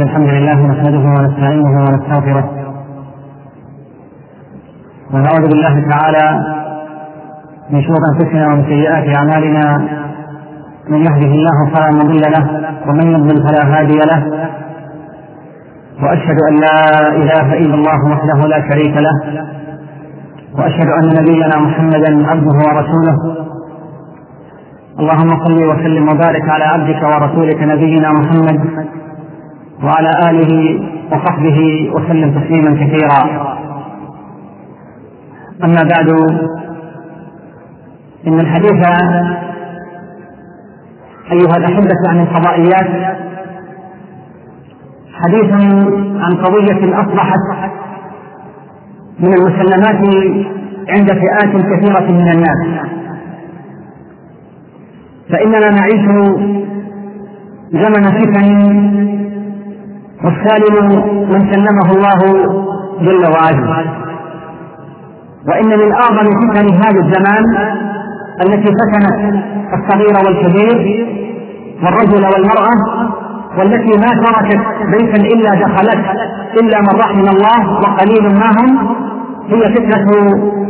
إن الحمد لله نحمده ونستعينه ونستغفره. ونعوذ بالله تعالى من شرور أنفسنا ومن سيئات أعمالنا. من يهده الله فلا مضل له ومن يضلل فلا هادي له. وأشهد أن لا إله إلا الله وحده لا شريك له. وأشهد أن نبينا محمدا عبده ورسوله. اللهم صل وسلم وبارك على عبدك ورسولك نبينا محمد. وعلى آله وصحبه وسلم تسليما كثيرا. أما بعد إن الحديث أيها الأحبة عن الفضائيات حديث عن قضية أصبحت من المسلمات عند فئات كثيرة من الناس. فإننا نعيش زمن فتن والسالم من سلمه الله جل وعلا. وإن من أعظم فتن هذا الزمان التي فتنت الصغير والكبير والرجل والمرأة والتي ما تركت بيتا إلا دخلت إلا من رحم الله وقليل ما هم هي فتنة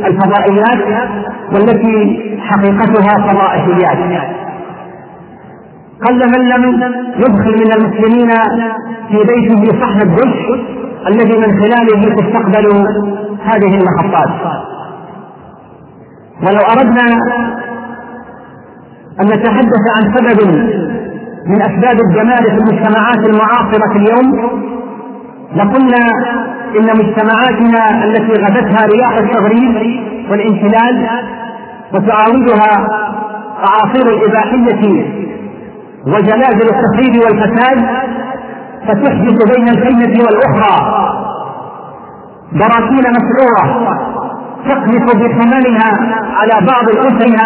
الفضائيات والتي حقيقتها فضائحيات قل من لم يدخل من المسلمين في بيته صحن الدش الذي من خلاله تستقبل هذه المحطات؟ ولو أردنا أن نتحدث عن سبب من أسباب الجمال في المجتمعات المعاصرة اليوم لقلنا إن مجتمعاتنا التي غدتها رياح التغريب والانحلال وتعاودها أعاصير الإباحية وجلازل التخريب والفساد فتحدث بين الكلمة والأخرى. براكين مسعورة تقذف بثمنها على بعض الأسر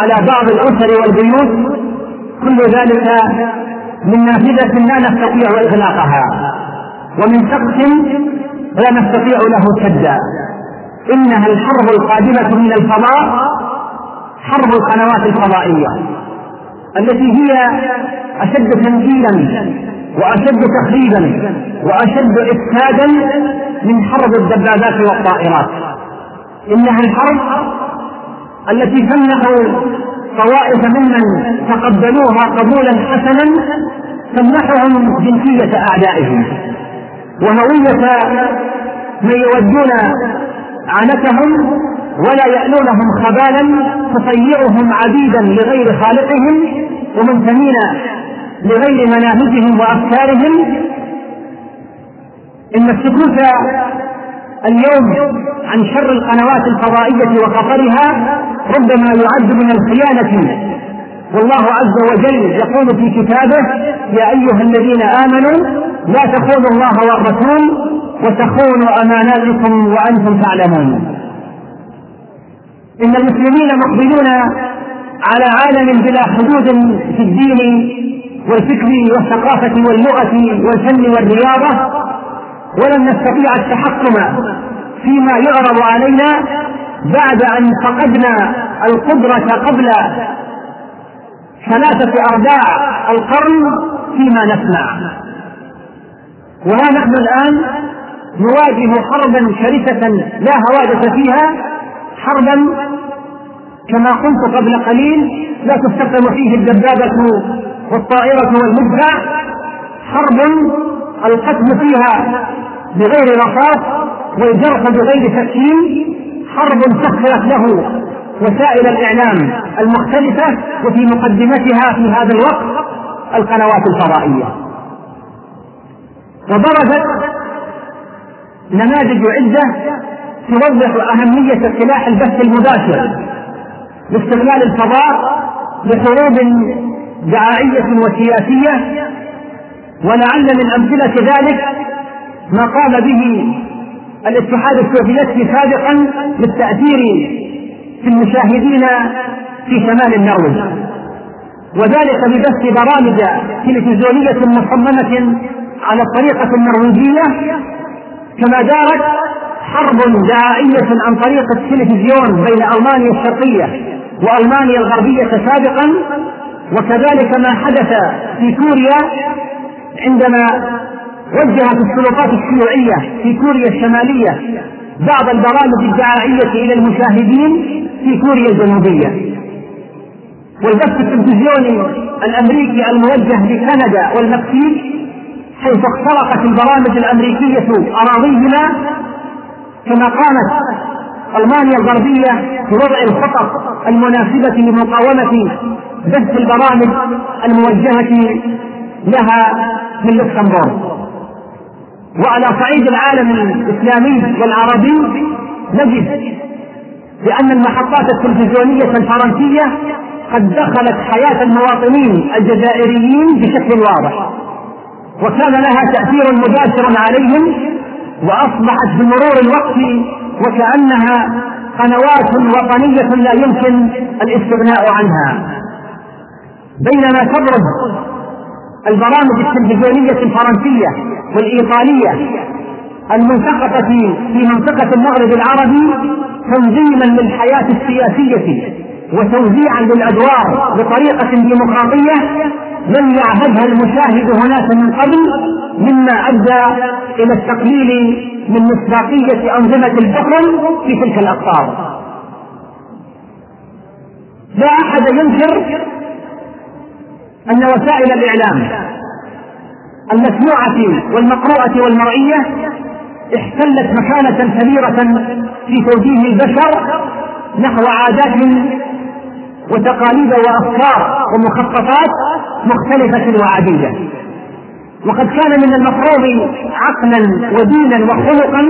على بعض الأسر والبيوت. كل ذلك من نافذة لا نستطيع إغلاقها. ومن سقف لا نستطيع له سدا إنها الحرب القادمة من الفضاء حرب القنوات الفضائية. التي هي أشد تنكيلا وأشد تخريبا وأشد إفسادا من حرب الدبابات والطائرات. إنها الحرب التي تمنح طوائف ممن تقبلوها قبولا حسنا تمنحهم جنسية أعدائهم. وهوية من يودون عنتهم ولا يألونهم خبالا تطيعهم عبيدا لغير خالقهم ومنتمين لغير مناهجهم وأفكارهم. إن السكوت اليوم عن شر القنوات الفضائية وخطرها ربما يعد من الخيانة. والله عز وجل يقول في كتابه يا أيها الذين آمنوا لا تخونوا الله والرسول وتخونوا أماناتكم وأنتم تعلمون. إن المسلمين مقبلون على عالم بلا حدود في الدين والفكر والثقافة واللغة والفن والرياضة ولن نستطيع التحكم فيما يعرض علينا بعد أن فقدنا القدرة قبل ثلاثة أرباع القرن فيما نسمع وها نحن الآن نواجه حربا شرسة لا هوادة فيها حربا كما قلت قبل قليل لا تستخدم فيه الدبابة والطائرة والمدفع. حرب القتل فيها بغير رصاص والجرح بغير تسكين حرب سخرت له وسائل الإعلام المختلفة وفي مقدمتها في هذا الوقت القنوات الفضائية. وبرزت نماذج عدة توضح أهمية سلاح البث المباشر لاستغلال الفضاء لحروب دعائية وسياسية ولعل من أمثلة ذلك ما قام به الاتحاد السوفيتي سابقا بالتأثير في المشاهدين في شمال النرويج. وذلك ببث برامج تلفزيونية مصممة على الطريقة النرويجية كما دارت حرب دعائية عن طريق التلفزيون بين ألمانيا الشرقية وألمانيا الغربية سابقا وكذلك ما حدث في كوريا عندما وجهت السلطات الشيوعية في كوريا الشمالية بعض البرامج الدعائية إلى المشاهدين في كوريا الجنوبية. والبث التلفزيوني الأمريكي الموجه لكندا والمكسيك حيث اخترقت البرامج الأمريكية أراضيهما كما قامت ألمانيا الغربية بوضع الخطط المناسبة لمقاومة بث البرامج الموجهة لها من لوكسمبورغ وعلى صعيد العالم الإسلامي والعربي نجد بأن المحطات التلفزيونية الفرنسية قد دخلت حياة المواطنين الجزائريين بشكل واضح وكان لها تأثير مباشر عليهم وأصبحت بمرور الوقت وكأنها قنوات وطنية لا يمكن الاستغناء عنها. بينما تبرز البرامج التلفزيونية الفرنسية والإيطالية المنتقطة في منطقة المغرب العربي تنظيما للحياة السياسية. وتوزيعا للأدوار بطريقة ديمقراطية لم يعهدها المشاهد هناك من قبل مما أدى إلى التقليل من مصداقية أنظمة الحكم في تلك الأقطار. لا أحد ينكر أن وسائل الإعلام المسموعة والمقروءة والمرئية احتلت مكانة كبيرة في توجيه البشر نحو عادات وتقاليد وأفكار ومخططات مختلفة وعديدة. وقد كان من المفروض عقلا ودينا وخلقا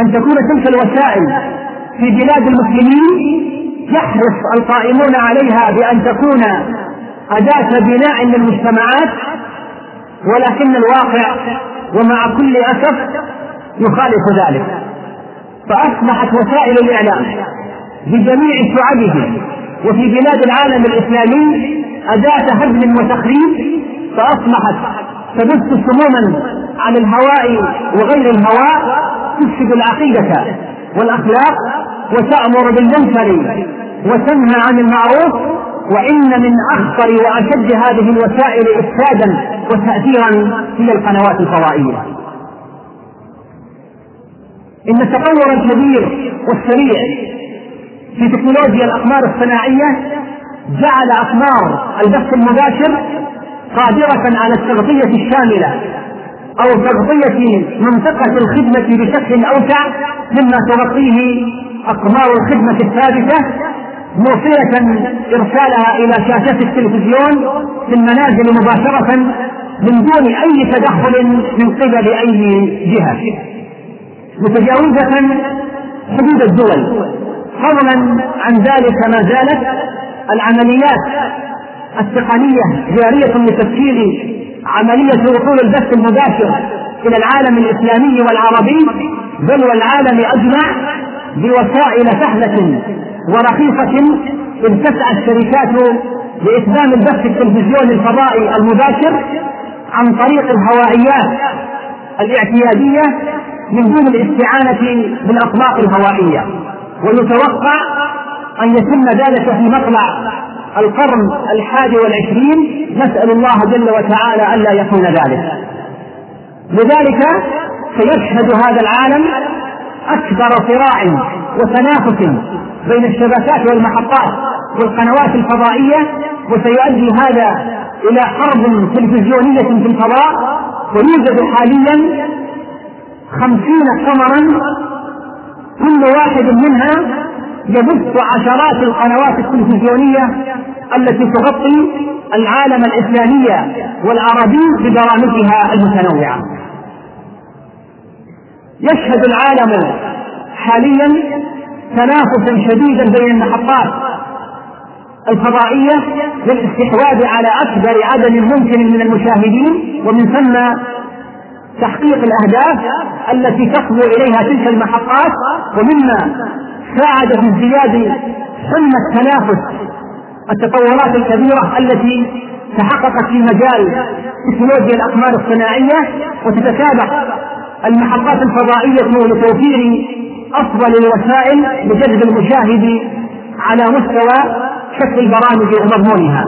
أن تكون تلك الوسائل في بلاد المسلمين يحرص القائمون عليها بأن تكون أداة بناء للمجتمعات ولكن الواقع ومع كل أسف يخالف ذلك. فأصبحت وسائل الإعلام بجميع شعبه وفي بلاد العالم الإسلامي أداة هدم وتخريب فأصبحت تبث سموما على الهواء وغير الهواء تفسد العقيدة والأخلاق وتأمر بالمنكر وتنهى عن المعروف وإن من أخطر وأشد هذه الوسائل إفسادا وتأثيرا هي القنوات الفضائية. إن التطور الكبير والسريع في تكنولوجيا الأقمار الصناعية جعل أقمار البث المباشر قادرة على التغطية الشاملة أو تغطية منطقة الخدمة بشكل أوسع مما تغطيه أقمار الخدمة الثابتة موصلة إرسالها إلى شاشة التلفزيون في المنازل مباشرة من دون أي تدخل من قبل أي جهة. متجاوزة حدود الدول. فضلا عن ذلك ما زالت العمليات التقنية جارية لتسهيل عملية وصول البث المباشر إلى العالم الإسلامي والعربي بل والعالم أجمع بوسائل سهلة ورخيصة إذ تسعى الشركات لإتمام البث التلفزيوني الفضائي المباشر عن طريق الهوائيات الاعتيادية من دون الاستعانة بالأطلاق الهوائية. ويتوقع أن يتم ذلك في مطلع القرن الحادي والعشرين. نسأل الله جل وتعالى ألا يكون ذلك. لذلك سيشهد هذا العالم أكبر صراع وتنافس بين الشبكات والمحطات والقنوات الفضائية وسيؤدي هذا إلى حرب تلفزيونية في الفضاء ويوجد حاليا خمسين قمرا كل واحد منها يبث عشرات القنوات التلفزيونية التي تغطي العالم الإسلامي والعربي ببرامجها المتنوعة. يشهد العالم حاليا تنافسا شديدا بين المحطات الفضائية للاستحواذ على أكبر عدد ممكن من المشاهدين ومن ثم تحقيق الأهداف التي تصبو إليها تلك المحطات ومما ساعد في ازدياد حلم التنافس التطورات الكبيرة التي تحققت في مجال تكنولوجيا الأقمار الصناعية وتتسابق المحطات الفضائية لتوفير أفضل الوسائل لجذب المشاهد على مستوى شكل البرامج ومضمونها.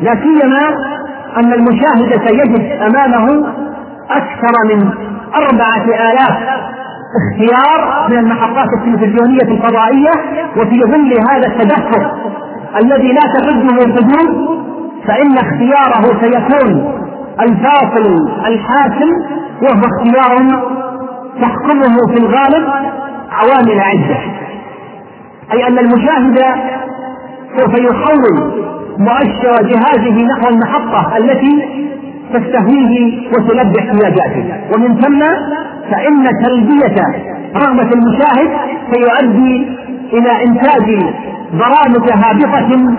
لا سيما أن المشاهد سيجد أمامه أكثر من أربعة آلاف اختيار من المحطات التلفزيونية الفضائية وفي ظل هذا التدفق الذي لا تحده حدود فإن اختياره سيكون الفاصل الحاسم وهو اختيار تحكمه في الغالب عوامل عدة. أي أن المشاهد سوف يحول مؤشر جهازه نحو المحطة التي تستهويه وتلبي احتياجاته ومن ثم فإن تلبية رغبة المشاهد سيؤدي إلى إنتاج برامج هابطة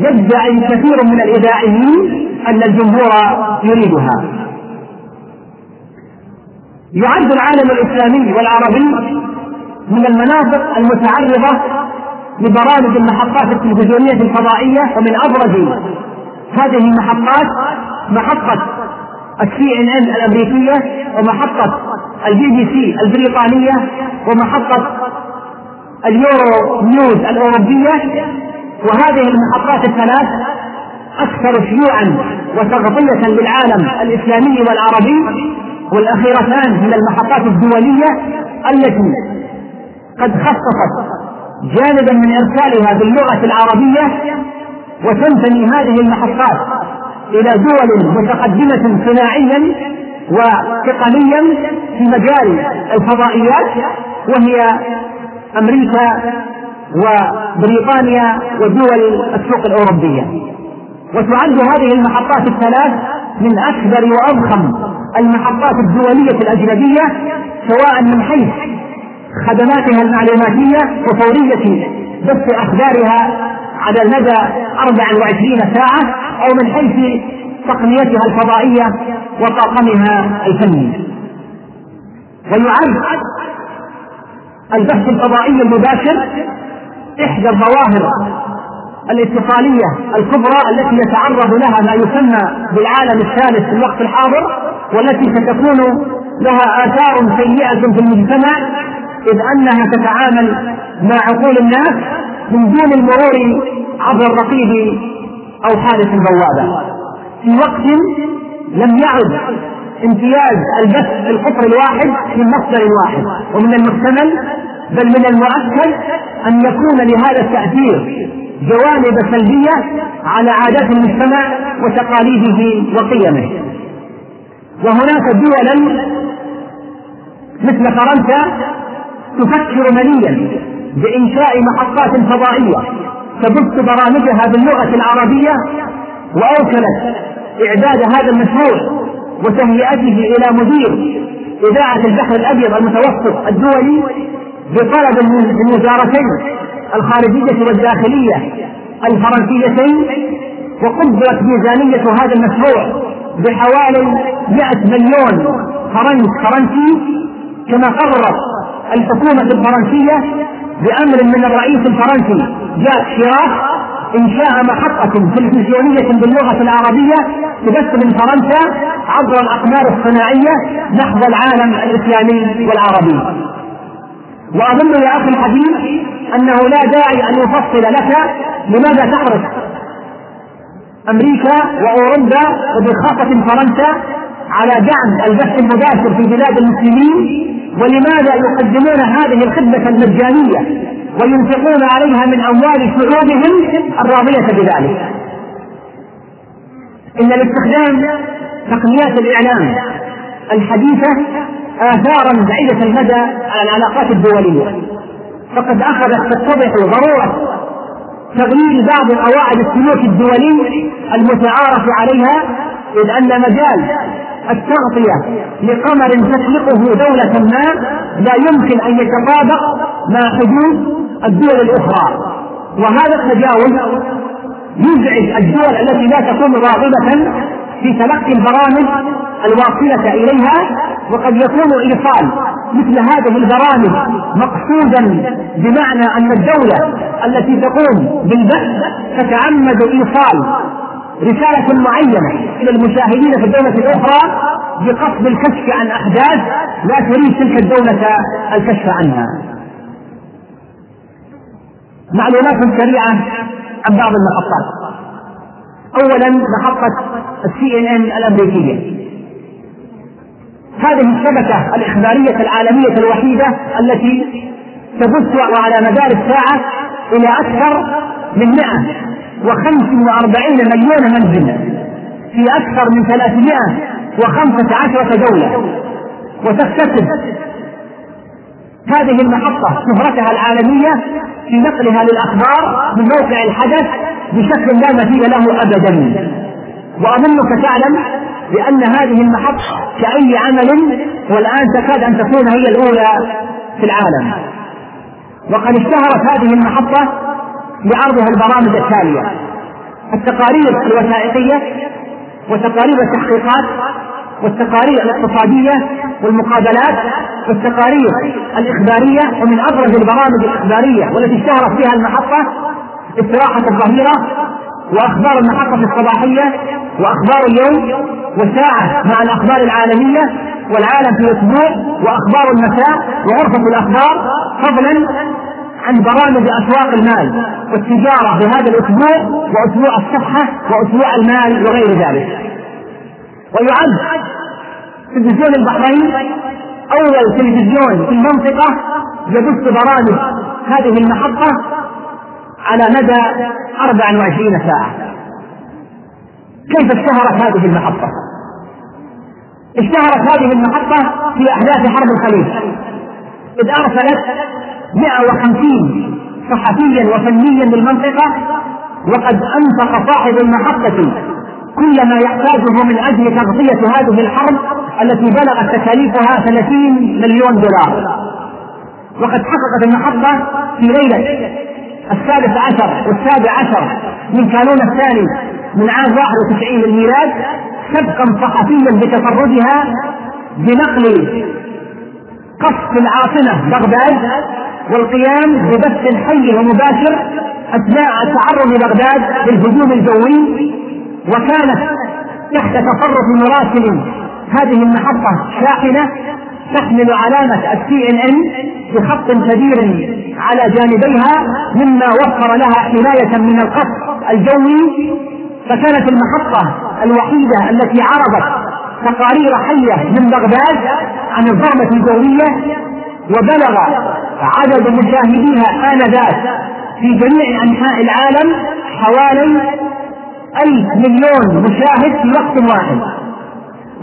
يدعي كثير من الإذاعيين أن الجمهور يريدها. يعد العالم الإسلامي والعربي من المناطق المتعرضة لبرامج المحطات التلفزيونية الفضائية ومن أبرز هذه المحطات محطة السي ان ان الأمريكية ومحطه البي بي سي البريطانية ومحطه اليورو نيوز الأوروبية. وهذه المحطات الثلاث أكثر شيوعا وتغطيه للعالم الإسلامي والعربي والأخيرتان من المحطات الدولية التي قد خصصت جانبا من إرسالها باللغة العربية وتنتمي هذه المحطات إلى دول متقدمة صناعيا وتقنيا في مجال الفضائيات وهي أمريكا وبريطانيا ودول السوق الأوروبية. وتعد هذه المحطات الثلاث من أكبر وأضخم المحطات الدولية الأجنبية سواء من حيث خدماتها المعلوماتية وفورية بث أخبارها على مدى 24 ساعة. أو من حيث تقنيتها الفضائية وطاقمها الفني. ويعد البحث الفضائي المباشر إحدى الظواهر الاتصالية الكبرى التي يتعرض لها ما يسمى بالعالم الثالث في الوقت الحاضر والتي ستكون لها آثار سيئة في المجتمع إذ أنها تتعامل مع عقول الناس من دون المرور عبر الرقيب أو حادث البوابة في وقت لم يعد امتياز البث القطر الواحد من مصدر واحد. ومن المحتمل بل من المؤكد أن يكون لهذا التأثير جوانب سلبية على عادات المجتمع وتقاليده وقيمه. وهناك دولا مثل فرنسا تفكر مليا بإنشاء محطات فضائية تبث برامجها باللغة العربية وأوكلت إعداد هذا المشروع وتهيئته إلى مدير إذاعة البحر الأبيض المتوسط الدولي بطلب من وزارتين الخارجية والداخلية الفرنسيتين وقدرت ميزانية هذا المشروع بحوالي 100 مليون فرنك فرنسي كما قررت الحكومة الفرنسية بأمر من الرئيس الفرنسي جاك شيراك إنشاء محطة تلفزيونية باللغة العربية من فرنسا عبر الأقمار الصناعية نحو العالم الإسلامي والعربي. وأظن يا أخي الحبيب أنه لا داعي أن يفصل لك لماذا تحرص أمريكا وأوروبا وبخاصة فرنسا على دعم البث المباشر في بلاد المسلمين ولماذا يقدمون هذه الخدمة المجانية وينفقون عليها من أموال شعوبهم الراضية بذلك؟ إن لاستخدام تقنيات الإعلام الحديثة آثارا بعيدة المدى على العلاقات الدولية فقد أخذت تتضح ضرورة تغيير بعض قواعد السلوك الدولي المتعارف عليها إذ أن مجال التغطية لقمر تسلقه دولة ما لا يمكن أن يتطابق مع حدود الدول الأخرى. وهذا التجاوز يزعج الدول التي لا تكون راغبة في تلقي البرامج الواصلة إليها وقد يكون إيصال مثل هذه البرامج مقصودا بمعنى أن الدولة التي تقوم بالبحث تتعمد إيصال رسالة معينة إلى المشاهدين في الدولة الأخرى بقصد الكشف عن أحداث لا تريد تلك الدولة الكشف عنها. معلومات سريعة عن بعض المحطات. أولا محطة السي إن إن الأمريكية هذه الشبكة الإخبارية العالمية الوحيدة التي تبث على مدار الساعة إلى أكثر من 145 مليون منزل في أكثر من 315 دولة. وتكتسب هذه المحطة شهرتها العالمية في نقلها للأخبار من موقع الحدث بشكل لا مثيل له أبدا. وأظنك تعلم بأن هذه المحطة كأي عمل والآن تكاد أن تكون هي الأولى في العالم. وقد اشتهرت هذه المحطة بعرضها البرامج التالية. التقارير الوثائقية وتقارير التحقيقات والتقارير الاقتصادية والمقابلات والتقارير الإخبارية ومن أبرز البرامج الإخبارية والتي اشتهرت فيها المحطة استراحة الظهيرة وأخبار المحطة الصباحية وأخبار اليوم وساعة مع الأخبار العالمية والعالم في أسبوع وأخبار المساء وغرفة الأخبار فضلا عن برامج أسواق المال والتجارة في هذا الأسبوع وأسبوع الصفحة وأسبوع المال وغير ذلك. ويعد تلفزيون البحرين أول تلفزيون في المنطقة يبث برامج هذه المحطة على مدى 24 ساعة. كيف اشتهرت هذه المحطة؟ اشتهرت هذه المحطة في أحداث حرب الخليج. إذ أرسلت 150 صحفيا وفنيا للمنطقة وقد أنفق صاحب المحطة كل ما يحتاجه من أجل تغطية هذه الحرب التي بلغت تكاليفها 30 مليون دولار. وقد حققت المحطة في ليلة السادس عشر والسابع عشر من كانون الثاني من عام 91 للميلاد سبقا صحفيا بتفردها بنقل قصف العاصمة بغداد والقيام ببث حي ومباشر أثناء تعرض بغداد للهجوم الجوي وكانت تحت تصرف مراسل هذه المحطة شاحنة تحمل علامة السي ان ان بخط كبير على جانبيها مما وفر لها حماية من القصف الجوي فكانت المحطة الوحيدة التي عرضت تقارير حية من بغداد عن الضربة الجوية وبلغ عدد مشاهديها آنذاك في جميع أنحاء العالم حوالي ألف مليون مشاهد في وقت واحد.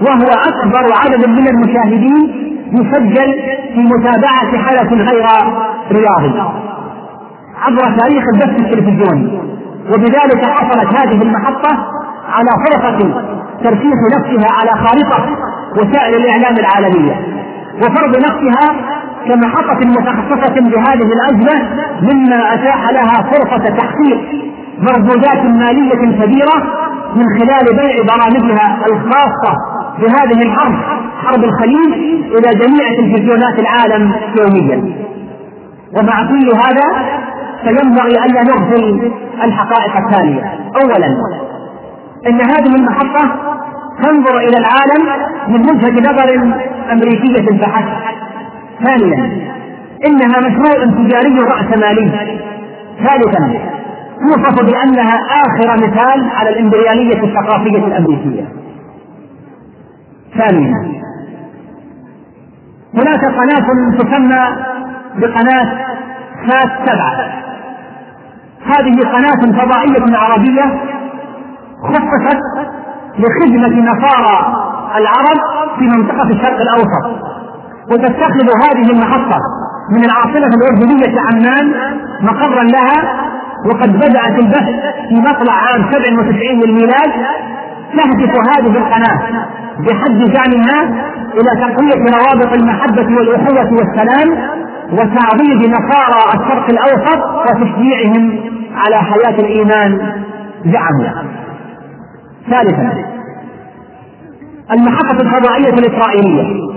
وهو أكبر عدد من المشاهدين يسجل في متابعة حدث غير رياضي. عبر تاريخ البث التلفزيوني. وبذلك حصلت هذه المحطة على فرصة ترسيخ نفسها على خارطة وسائل الإعلام العالمية. وفرض نفسها كمحطة متخصصة بهذه الأزمة مما أتاح لها فرصة تحقيق مردودات مالية كبيرة من خلال بيع برامجها الخاصة بهذه الحرب حرب الخليج إلى جميع تلفزيونات العالم يوميا. ومع كل هذا فينبغي ألا نغفل الحقائق التالية. أولا أن هذه المحطة تنظر إلى العالم من وجهة نظر أمريكية بحت ثانيا إنها مشروع تجاري رأسمالي ثالثا توصف بأنها آخر مثال على الإمبريالية الثقافية الأمريكية. ثانيا هناك قناة تسمى بقناة سات سبعة. هذه قناة فضائية عربية خصصت لخدمة نصارى العرب في منطقة الشرق الأوسط. وتتخذ هذه المحطة من العاصمة الأردنية عمان مقرا لها وقد بدأت البث في مطلع عام 97 للميلاد. تهدف هذه القناة بحد زعمها إلى تقوية روابط المحبة والأخوة والسلام وتعضيد نصارى الشرق الأوسط وتشجيعهم على حياة الإيمان زعموا ثالثا المحطة الفضائية الإسرائيلية.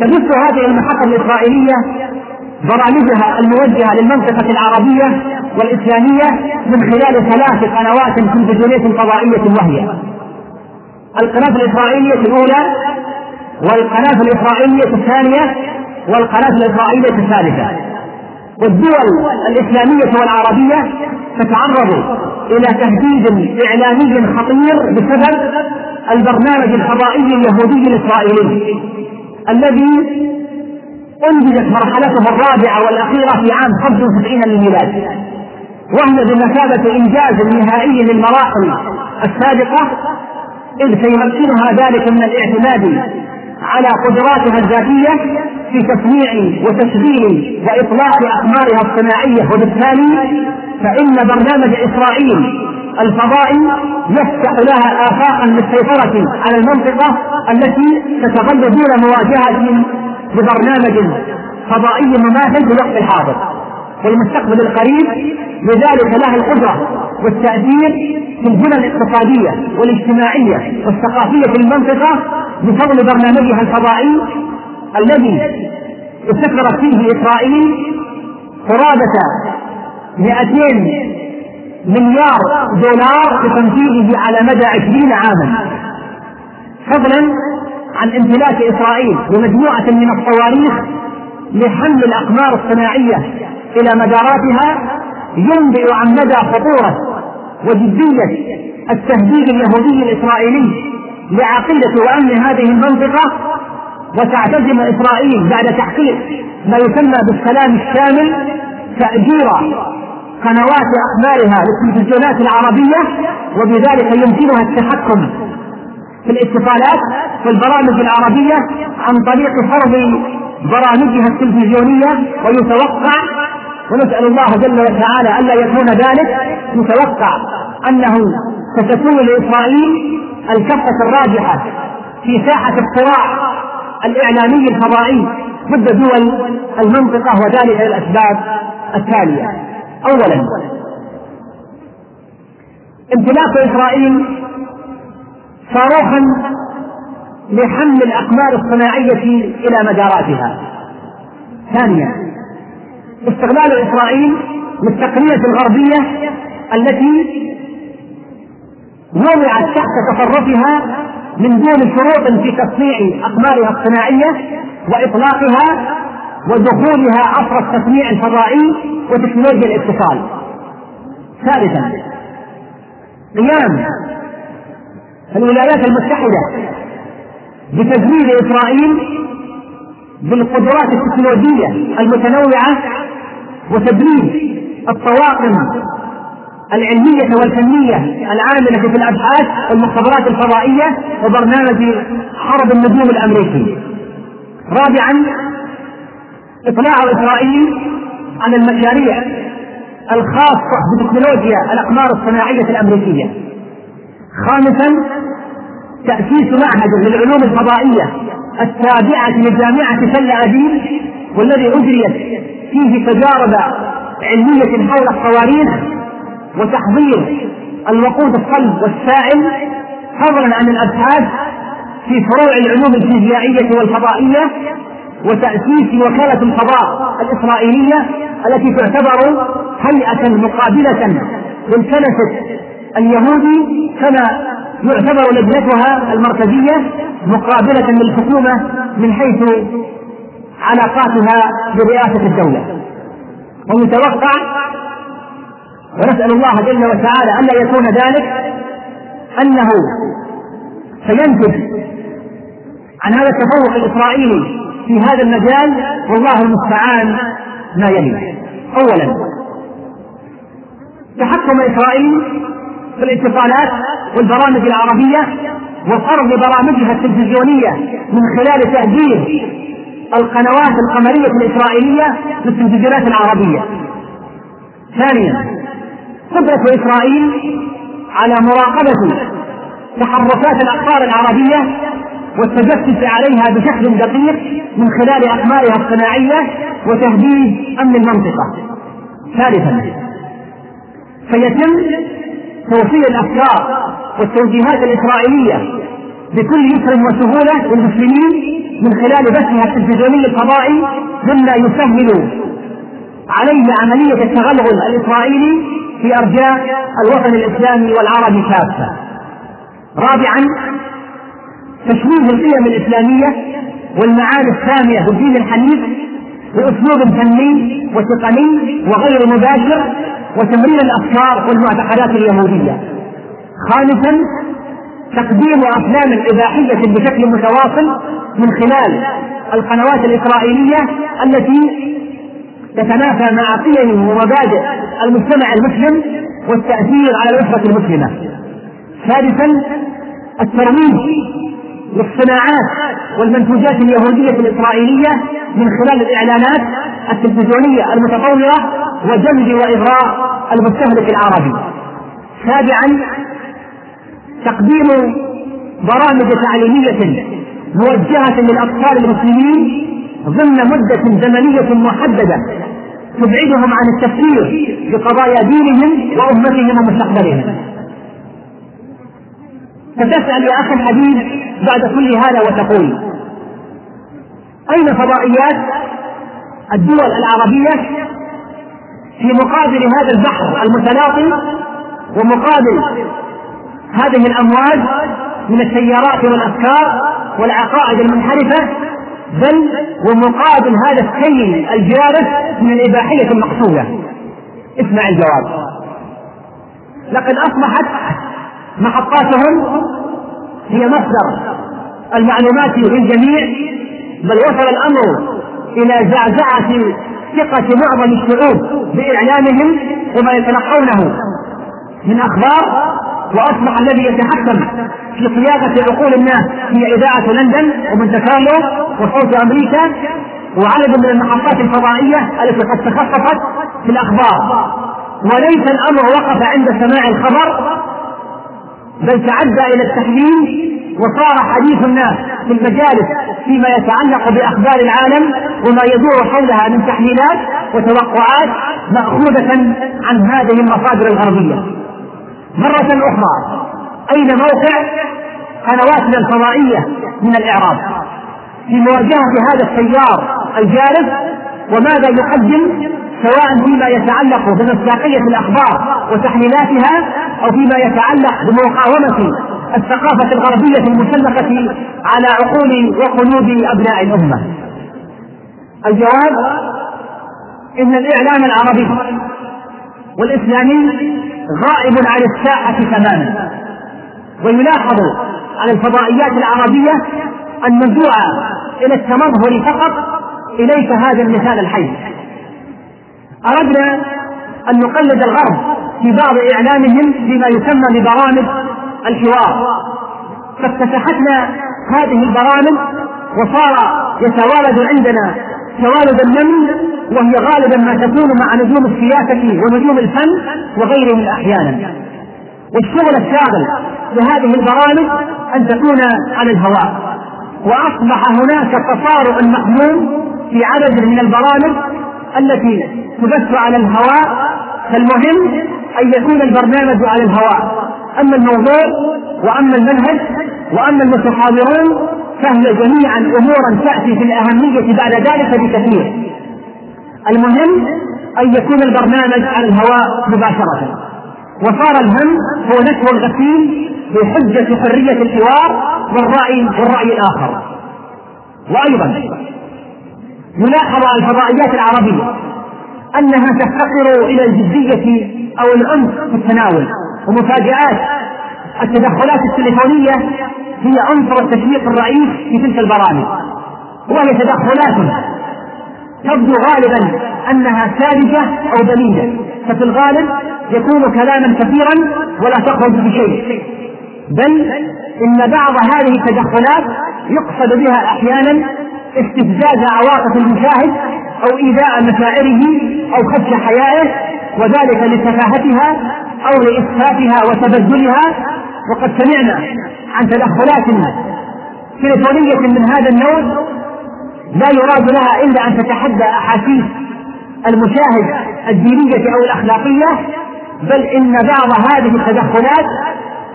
تبث هذه المحطة الإسرائيلية برامجها الموجهة للمنطقة العربية والإسلامية من خلال ثلاث قنوات تلفزيونية فضائية وهي. القناة الإسرائيلية الأولى والقناة الإسرائيلية الثانية والقناة الإسرائيلية الثالثة. والدول الإسلامية والعربية تتعرض إلى تهديد إعلامي خطير بسبب البرنامج الفضائي اليهودي الإسرائيلي. الذي أنجزت مرحلته الرابعة والأخيرة في عام 95 للميلاد وهي بمثابة إنجاز نهائي للمراحل السابقة إذ سيمكنها ذلك من الاعتماد على قدراتها الذاتية في تصنيع وتشغيل وإطلاق أقمارها الصناعية وبالتالي فإن برنامج إسرائيل الفضائي يفتح لها آفاقا للسيطرة على المنطقة التي تتظل دون مواجهة ببرنامج فضائي مماثل في الوقت الحاضر. والمستقبل القريب لذلك لها القدرة والتأثير في البنى الاقتصادية والاجتماعية والثقافية في المنطقة بفضل برنامجها الفضائي الذي استثمرت فيه إسرائيل قرابة 200 مليار دولار لتنفيذه على مدى عشرين عاما. فضلا عن امتلاك إسرائيل بمجموعة من الصواريخ لحمل الأقمار الصناعية إلى مداراتها ينبئ عن مدى خطورة وجدية التهديد اليهودي الإسرائيلي لعقيدة وأمن هذه المنطقة وتعتزم إسرائيل بعد تحقيق ما يسمى بالسلام الشامل تأجير قنوات أقمارها للتلفزيونات العربية وبذلك يمكنها التحكم في الاتصالات والبرامج العربية عن طريق فرض برامجها التلفزيونية ويتوقع ونسأل الله جل وعلا ألا يكون ذلك يتوقع أنه ستكون لإسرائيل الكفة الراجحة في ساحة الصراع الإعلامي الفضائي ضد دول المنطقة وذلك للأسباب التالية. أولا امتلاك إسرائيل صاروخا لحمل الأقمار الصناعية إلى مداراتها. ثانيا استغلال إسرائيل للتقنية الغربية التي وضعت تحت تصرفها من دون شروط في تصنيع أقمارها الصناعية وإطلاقها ودخولها عصر التصنيع الفضائي وتكنولوجيا الاتصال. ثالثا قيام الولايات المتحدة بتزويد إسرائيل بالقدرات التكنولوجية المتنوعة وتدريب الطواقم العلمية والفنية العاملة في الأبحاث والمختبرات الفضائية وبرنامج حرب النجوم الأمريكي. رابعا إطلاع إسرائيل عن المشاريع الخاصة بتكنولوجيا الأقمار الصناعية الأمريكية. خامسا تأسيس معهد للعلوم الفضائية التابعة لجامعة تل أبيب والذي أجريت فيه تجارب علمية حول الصواريخ وتحضير الوقود الصلب والسائل فضلا عن الأبحاث في فروع العلوم الفيزيائية والفضائية وتأسيس وكالة الفضاء الإسرائيلية التي تعتبر هيئة مقابلة للكنسة اليهودي كما يعتبر لجنتها المركزية مقابلة للحكومة من حيث علاقاتها برئاسة الدولة. ومتوقع ونسأل الله جل وتعالى ألا يكون ذلك أنه سينتج عن هذا التفوق الإسرائيلي في هذا المجال والله المستعان ما يلي. أولا تحكم إسرائيل في الاتصالات والبرامج العربية وفرض برامجها التلفزيونية من خلال تأجير القنوات القمرية الإسرائيلية للتلفزيونات العربية. ثانيا قدرة إسرائيل على مراقبة تحركات الأقطار العربية والتجسس عليها بشكل دقيق من خلال أقمارها الصناعية وتهديد أمن المنطقة. ثالثا سيتم توصيل الأفكار والتوجيهات الإسرائيلية بكل يسر وسهولة للمسلمين من خلال بثها التلفزيوني الفضائي مما يسهل عليه عملية التغلغل الإسرائيلي في أرجاء الوطن الإسلامي والعربي كافه. رابعا تشويه القيم الإسلامية والمعاني السامية بالدين الحنيف بأسلوب فني وتقني وغير مباشر وتمرير الأفكار والمعتقدات اليهودية خامسا تقديم أفلام إباحية بشكل متواصل من خلال القنوات الإسرائيلية التي تتنافى مع قيم ومبادئ المجتمع المسلم والتأثير على الأسرة المسلمة سادسا الترويج للصناعات والمنتوجات اليهودية الإسرائيلية من خلال الإعلانات التلفزيونية المتطورة وجلب وإغراء المستهلك العربي. سابعا تقديم برامج تعليمية موجهة للأطفال المسلمين ضمن مدة زمنية محددة تبعدهم عن التفكير بقضايا دينهم وأمتهم ومستقبلهم. فتسأل يا أخي الحبيب بعد كل هذا وتقول أين فضائيات الدول العربية في مقابل هذا البحر المتلاطم ومقابل هذه الأمواج من التيارات والأفكار والعقائد المنحرفة بل ومقابل هذا السيل الجارف من الإباحية المقصودة اسمع الجواب. لقد أصبحت محطاتهم هي مصدر المعلومات للجميع بل وصل الأمر إلى زعزعة ثقة معظم الشعوب بإعلامهم وما يتلقونه من أخبار وأصبح الذي يتحكم في صياغة عقول الناس هي إذاعة لندن ومن كارلو وصوت أمريكا وعدد من المحطات الفضائية التي قد تخصصت في الأخبار وليس الأمر وقف عند سماع الخبر بل تعدى إلى التحليل وصار حديث الناس في المجالس فيما يتعلق بأخبار العالم وما يدور حولها من تحليلات وتوقعات مأخوذة عن هذه المصادر الغربية. مرة أخرى. أين موقع؟ قنواتنا الفضائيه من الإعراب. في مواجهة هذا التيار الجارف وماذا يقدم؟ سواء فيما يتعلق بمصداقية الأخبار وتحليلاتها أو فيما يتعلق بمقاومة الثقافة الغربية المسلقة على عقول وقلوب أبناء الأمة. الجواب إن الإعلام العربي والإسلامي غائب عن الساحة تماما. ويلاحظ على الفضائيات العربية المنزوعة إلى التمظهر فقط إليك هذا المثال الحي. أردنا أن نقلد الغرب في بعض إعلامهم فيما يسمى ببرامج الحوار. فافتتحتنا هذه البرامج وصار يتوالد عندنا توالد النمل وهي غالبا ما تكون مع نجوم السياسة ونجوم الفن وغيرهم أحيانا. والشغل الشاغل لهذه البرامج أن تكون على الهواء. وأصبح هناك تصارع مأمون في عدد من البرامج التي تبث على الهواء فالمهم أن يكون البرنامج على الهواء. أما الموضوع وأما المنهج وأما المتحاورون فهي جميعا أمورا تأتي في الأهمية بعد ذلك بكثير. المهم أن يكون البرنامج على الهواء مباشرة. وصار الهم هو نشر الغسيل بحجة حرية الحوار والرأي والرأي الآخر. وأيضا يلاحظ الفضائيات العربية أنها تفتقر إلى الجدية أو العنف في التناول. ومفاجآت التدخلات التليفونية هي عنصر التشويق الرئيس في تلك البرامج. وهي تدخلات تبدو غالبا أنها ساذجة أو بليدة ففي الغالب يكون كلاما كثيرا ولا تخرج بشيء. بل إن بعض هذه التدخلات يقصد بها أحيانا استفزاز عواطف المشاهد أو إيذاء مشاعره أو خدش حيائه وذلك لسفاهتها أو لإسفافها وتبذلها وقد سمعنا عن تدخلات تلفونية من هذا النوع لا يراد لها إلا أن تتحدى أحاسيس المشاهد الدينية أو الأخلاقية بل إن بعض هذه التدخلات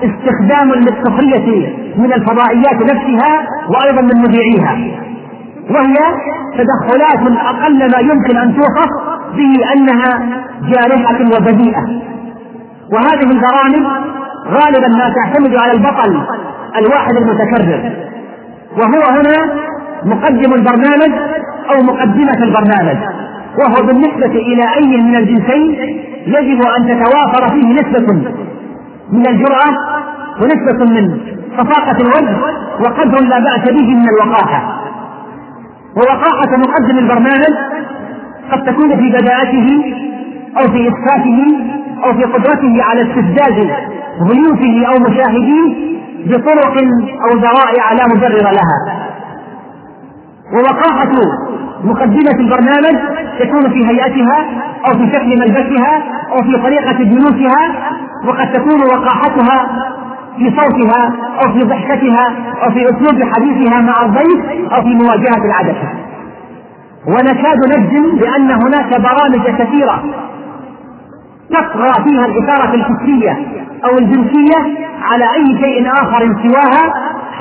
استخدام للسخرية من الفضائيات نفسها وأيضا من مذيعيها. وهي تدخلات أقل ما يمكن أن توصف به أنها جارحة وبذيئة. وهذه البرامج غالبا ما تعتمد على البطل الواحد المتكرر. وهو هنا مقدم البرنامج أو مقدمة البرنامج. وهو بالنسبة إلى أي من الجنسين يجب أن تتوافر فيه نسبة من الجرأة ونسبة من صفاقة الوجه وقدر لا بأس به من الوقاحة. ووقاحة مقدم البرنامج قد تكون في بداءته أو في إسفافه أو في قدرته على استفزاز ضيوفه أو مشاهديه بطرق أو ذرائع لا مبرر لها. ووقاحة مقدمة البرنامج تكون في هيئتها أو في شكل ملبسها أو في طريقة جلوسها وقد تكون وقاحتها في صوتها أو في ضحكتها أو في أسلوب حديثها مع الضيف أو في مواجهة العدسة. ونكاد نجزم بأن هناك برامج كثيرة تطغى فيها الإثارة الفكرية أو الجنسية على أي شيء آخر سواها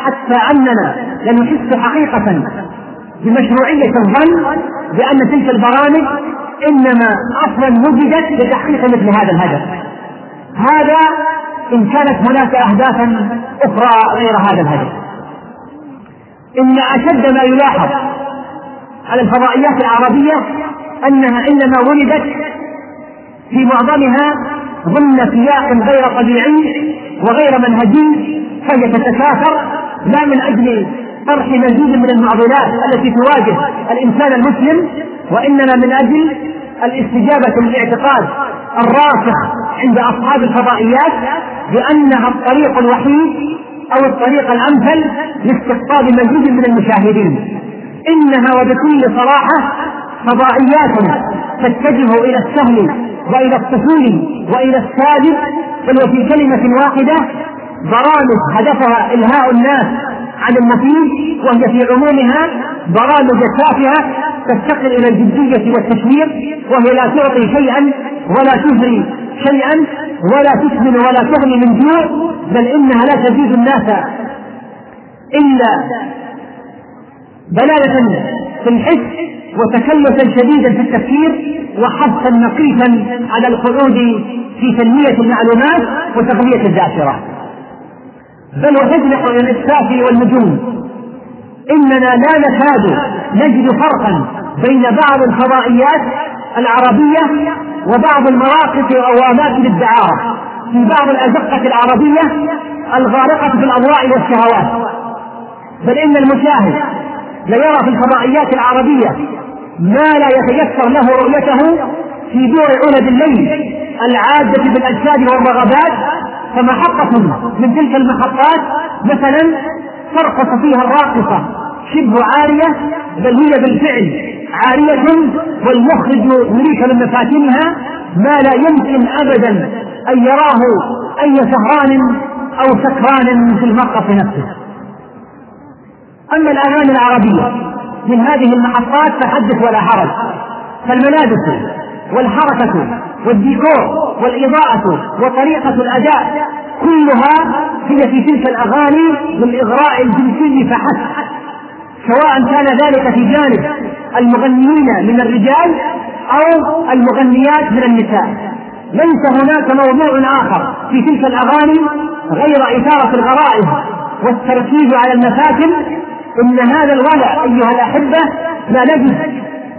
حتى أننا لنحس حقيقة بمشروعية الظن بأن تلك البرامج إنما أصلا وجدت لتحقيق مثل هذا الهدف. هذا إن كانت هناك أهدافا أخرى غير هذا الهدف. إن أشد ما يلاحظ على الفضائيات العربية أنها إنما ولدت في معظمها ضمن سياق غير طبيعي وغير منهجي فهي تتكاثر لا من أجل طرح مزيد من المعضلات التي تواجه الإنسان المسلم وإنما من أجل الاستجابة للاعتقاد الراسخ عند أصحاب الفضائيات بأنها الطريق الوحيد أو الطريق الأمثل لاستقطاب مزيد من المشاهدين. إنها وبكل صراحة فضائيات تتجه إلى السهل وإلى السهول وإلى السادس بل وفي كلمة واحدة برامج هدفها إلهاء الناس عن المفيد وهي في عمومها برامج تافهة تفتقر إلى الجدية والتشويق وهي لا تعطي شيئا ولا تجري شيئا ولا تسمن ولا تغني من جوع بل إنها لا تزيد الناس إلا دلالة في الحس وتكلفا شديدا في التفكير وحثا نقيفا على القعود في تنمية المعلومات وتقوية الذاكرة. بل وتجلح إلى الاسفاف والنجوم. إننا لا نكاد نجد فرقا بين بعض الفضائيات العربية وبعض المواقف أو اماكن الدعارة. في بعض الأزقة العربية الغارقة في الأضواء والشهوات. بل إن المشاهد ليرى في الفضائيات العربية ما لا يتيسر له رؤيته في دور عند الليل العادة بالأجساد والرغبات فمحطة من تلك المحطات مثلا ترقص فيها الراقصة شبه عارية بل هي بالفعل عارية والمخرج يريك من مفاتنها ما لا يمكن أبدا أن يراه أي سهران أو سكران في المرقص نفسه. أما الأغاني العربية من هذه المحطات فحدث ولا حرج. فالملابس والحركة والديكور والإضاءة وطريقة الأداء كلها هي في تلك الأغاني للإغراء الجنسي فحسب. سواء كان ذلك في جانب المغنيين من الرجال أو المغنيات من النساء. ليس هناك موضوع آخر في تلك الأغاني غير إثارة الغرائز والتركيز على المفاتن إن هذا الولع أيها الأحبة لا نجد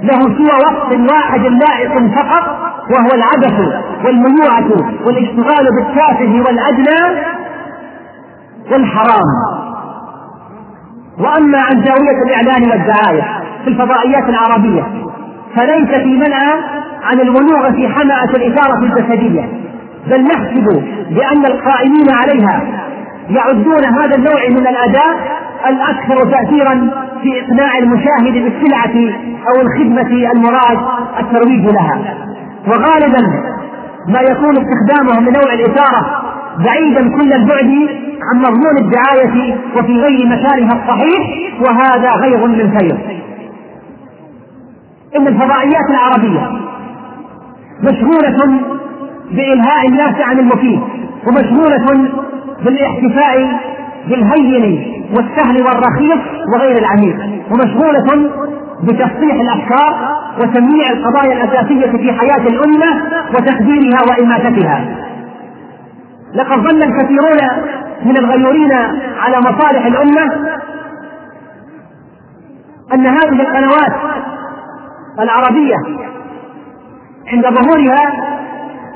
له سوى وقت واحد لائق فقط وهو العبث والميوعة والاشتغال بالتافه والأدنى والحرام. وأما عن زاوية الإعلان والدعاية في الفضائيات العربية فليس في منع عن البلوغ في حمأة الإثارة الجسدية بل نحسب بأن القائمين عليها يعدون هذا النوع من الأداء الأكثر تأثيرا في إقناع المشاهد بالسلعة أو الخدمة المراد الترويج لها. وغالبا ما يكون استخدامهم لنوع الإثارة بعيدا كل البعد عن مضمون الدعاية وفي غير مكانها الصحيح وهذا غير من خير. إن الفضائيات العربية مشغولة بإلهاء الناس عن المفيد ومشغولة بالاحتفاء بالهين والسهل والرخيص وغير العميق ومشغولة بتصحيح الأفكار وتمييع القضايا الأساسية في حياة الأمة وتخديرها وإماتتها. لقد ظن الكثيرون من الغيورين على مصالح الأمة أن هذه القنوات العربية عند ظهورها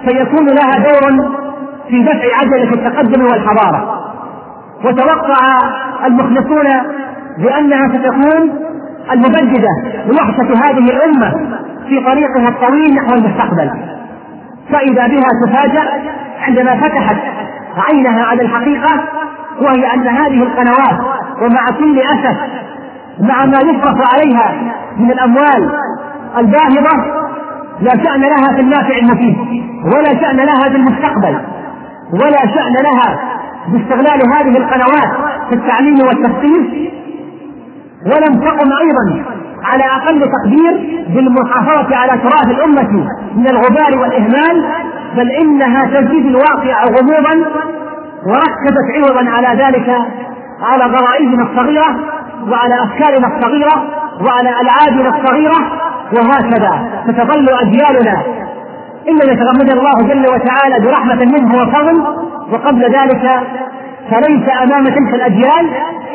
سيكون لها دور في دفع عجلة التقدم والحضارة. وتوقع المخلصون بأنها ستكون المبددة لوحشة هذه الأمة في طريقها الطويل نحو المستقبل. فإذا بها تفاجأ عندما فتحت عينها على الحقيقة وهي أن هذه القنوات ومع كل أسف مع ما يصرف عليها من الأموال الباهظة لا شأن لها في النافع المفيد ولا شأن لها بالمستقبل ولا شأن لها باستغلال هذه القنوات في التعليم والتثقيف ولم تقم أيضا على أقل تقدير بالمحافظة على تراث الأمة من الغبار والإهمال بل إنها تزيد الواقع غموضا وركزت عوضا على ذلك على غرائزنا الصغيرة وعلى أفكارنا الصغيرة وعلى ألعابنا الصغيرة وهكذا ستظل أجيالنا إلا يتغمد الله جل وتعالى برحمة منه وفضل وقبل ذلك فليس أمام تلك الأجيال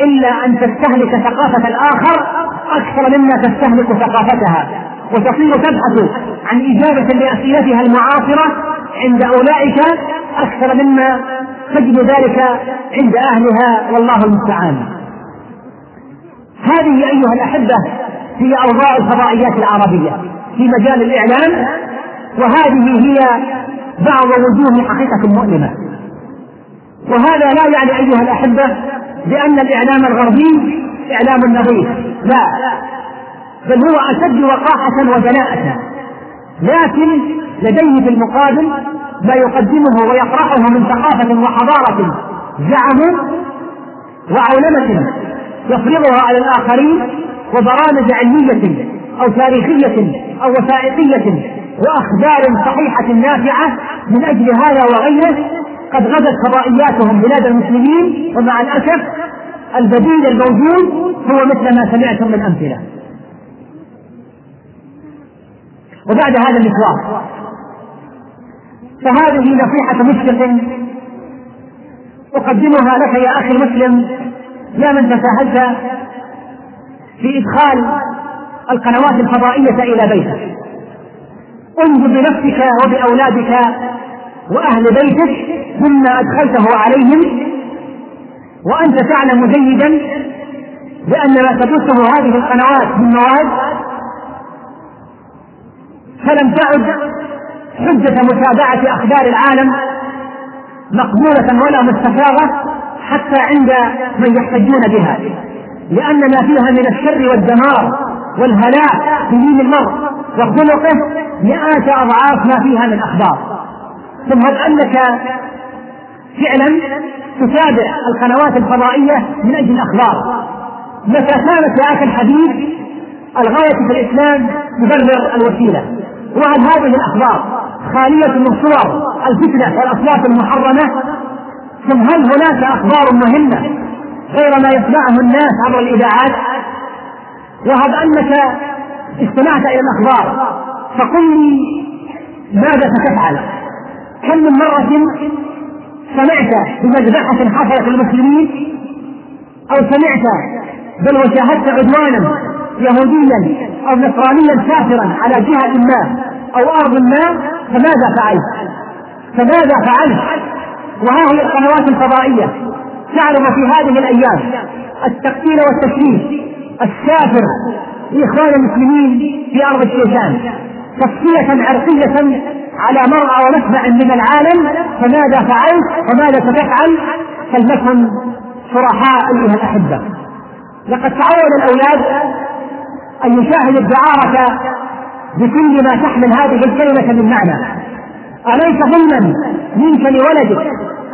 إلا أن تستهلك ثقافة الآخر أكثر مما تستهلك ثقافتها. وتصير تبحث عن إجابة لأسئلتها المعاصرة عند أولئك أكثر مما تجد ذلك عند أهلها والله المستعان. هذه أيها الأحبة هي أوضاع الفضائيات العربية في مجال الإعلام وهذه هي بعض وجوه الحقيقة المؤلمة وهذا لا يعني أيها الأحبة بأن الإعلام الغربي إعلام نظيف لا. بل هو أشد وقاحة ودناءة لكن لديه في المقابل ما يقدمه ويطرحه من ثقافة وحضارة زعموا وعولمة يفرضها على الآخرين وبرامج علمية أو تاريخية أو وثائقية وأخبار صحيحة نافعة من أجل هذا وغيره قد غدت فضائياتهم بلاد المسلمين ومع الأسف البديل الموجود هو مثل ما سمعتم من أمثلة. وبعد هذا المشوار فهذه نصيحة مشفق أقدمها لك يا أخي المسلم يا من تساهلت في إدخال القنوات الفضائية إلى بيتك. انظر بنفسك وبأولادك وأهل بيتك مما أدخلته عليهم وأنت تعلم جيدا بأن ما تبثه هذه القنوات من مواد فلم تعد حجة متابعة أخبار العالم مقبولة ولا مستفاضة حتى عند من يحتجون بها لأن ما فيها من الشر والدمار والهلاك في دين المرء. وخلقه مئات أضعاف ما فيها من أخبار. ثم هل أنك فعلا تتابع القنوات الفضائية من أجل الأخبار؟ متى كانت يا أخي الحديث الغاية في الإسلام تبرر الوسيلة؟ وهل هذه الأخبار خالية من صور الفتنة والأصوات المحرمة؟ ثم هل هناك أخبار مهمة غير ما يسمعه الناس عبر الإذاعات وهب أنك استمعت إلى الأخبار فقل لي ماذا ستفعل كم من مرة سمعت بمذبحة حصلت للمسلمين أو سمعت بل وشاهدت عدوانا يهوديا أو نصرانيا كافرا على جهة ما أو أرض ما فماذا فعلت؟ فماذا فعلت؟ وها هي القنوات الفضائية تعرض في هذه الأيام التقتيل والتشريف السافر لإخوان المسلمين في أرض الشيشان تصفية عرقية على مرأى ومسمع من العالم فماذا فعلت؟ وماذا ستفعل فلنكن صرحاء أيها الأحبة. لقد تعود الأولاد أن يشاهدوا الدعارة بكل ما تحمل هذه الكلمة من معنى. أليس ظلما منك لولدك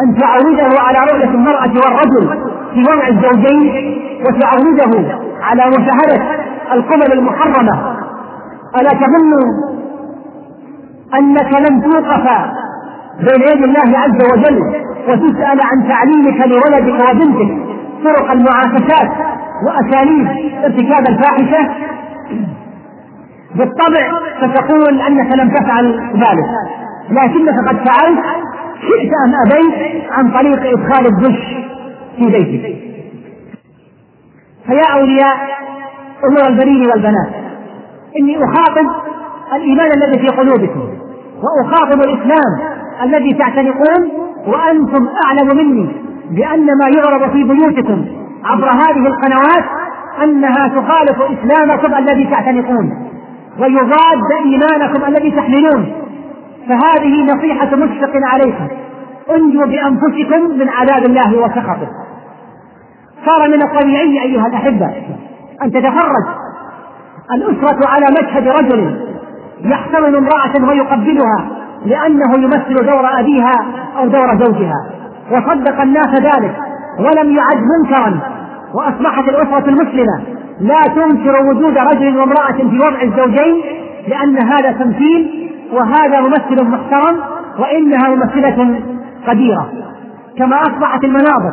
أن تعوده على رؤية المرأة والرجل في وضع الزوجين وتعوده على مشاهدة القبل المحرمة. ألا تظن أنك لن توقف بين يد الله عز وجل وتسأل عن تعليمك لولدك وبنتك طرق المعاكسات وأساليب ارتكاب الفاحشة؟ بالطبع ستقول أنك لم تفعل ذلك لكنك قد فعلت شئت أم أبيت عن طريق إدخال الدش في بيتك. فيا أولياء أمور البنين والبنات إني أخاطب الإيمان الذي في قلوبكم وأخاطب الإسلام الذي تعتنقون وأنتم أعلم مني بأن ما يعرض في بيوتكم عبر هذه القنوات أنها تخالف إسلامكم الذي تعتنقون ويضاد إيمانكم الذي تحملون. فهذه نصيحة مشفق عليكم انجوا بأنفسكم من عذاب الله وسخطه. صار من الطبيعي أيها الأحبة أن تتفرج. الأسرة على مشهد رجل يحتضن امرأة ويقبلها لأنه يمثل دور أبيها أو دور زوجها. وصدق الناس ذلك ولم يعد منكرا. وأصبحت الأسرة المسلمة لا تنكر وجود رجل وامرأة في وضع الزوجين لأن هذا تمثيل وهذا ممثل محترم وإنها ممثلة قديرة. كما أصبحت المناظر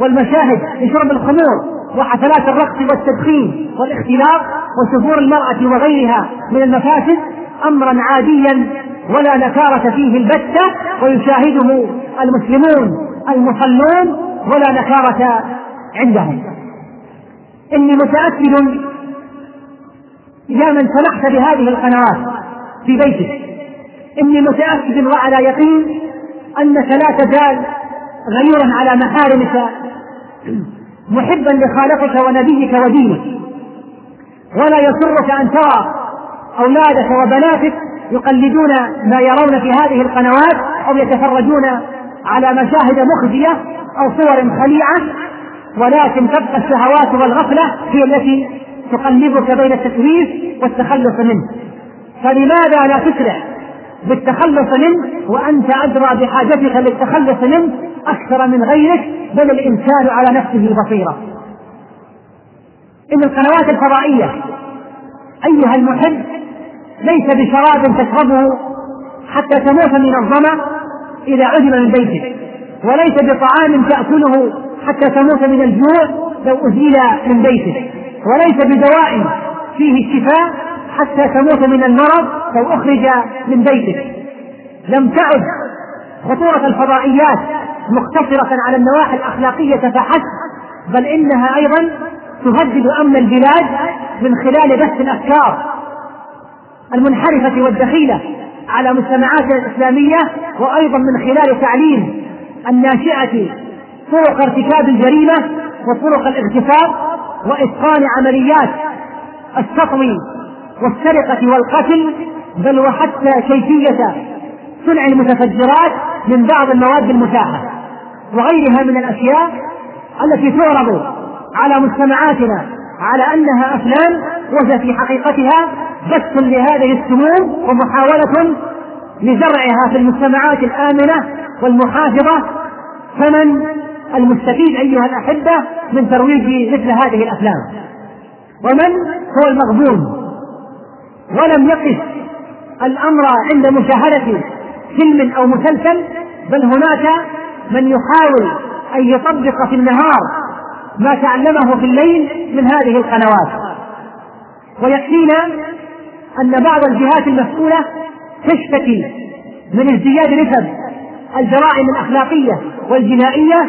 والمشاهد لشرب الخمور وحفلات الرقص والتدخين والاختلاط وسفور المرأة وغيرها من المفاسد أمرا عاديا ولا نكارة فيه البتة ويشاهده المسلمون المصلون ولا نكارة عندهم. إني متأكد يا من سمحت بهذه القنوات في بيتك. إني متأكد وعلى يقين أنك لا تزال غيورا على محارمك محبا لخالقك ونبيك ودينك. ولا يسرك أن ترى أولادك وبناتك يقلدون ما يرون في هذه القنوات أو يتفرجون على مشاهد مخزية أو صور خليعة ولكن تبقى الشهوات والغفلة هي التي تقلبك بين التسويف والتخلص منه. فلماذا لا تسرع بالتخلص منه وأنت أدرى بحاجتك للتخلص منه أكثر من غيرك بل الإنسان على نفسه بصيرة إن القنوات الفضائية أيها المحب ليس بشراب تشربه حتى تموت من الظمأ إذا عدم من بيتك وليس بطعام تأكله حتى تموت من الجوع لو أزيل من بيتك وليس بدواء فيه الشفاء حتى تموت من المرض لو أخرج من بيتك لم تعد خطورة الفضائيات مقتصرة على النواحي الأخلاقية فحسب بل إنها أيضا تهدد أمن البلاد من خلال بث الأفكار المنحرفة والدخيلة على مجتمعاتنا الإسلامية وأيضا من خلال تعليم الناشئة طرق ارتكاب الجريمة وطرق الاغتصاب وإتقان عمليات السطو والسرقة والقتل بل وحتى كيفية صنع المتفجرات من بعض المواد المتاحة وغيرها من الأشياء التي تعرض على مجتمعاتنا على أنها أفلام وهي في حقيقتها بث لهذه السموم ومحاولة لزرعها في المجتمعات الآمنة والمحافظة. فمن المستفيد أيها الأحبة من ترويج مثل هذه الأفلام؟ ومن هو المغبون؟ ولم يقف الأمر عند مشاهدة فيلم أو مسلسل بل هناك من يحاول أن يطبق في النهار ما تعلمه في الليل من هذه القنوات. ويكفينا أن بعض الجهات المسؤولة تشتكي من ازدياد نسب الجرائم الأخلاقية والجنائية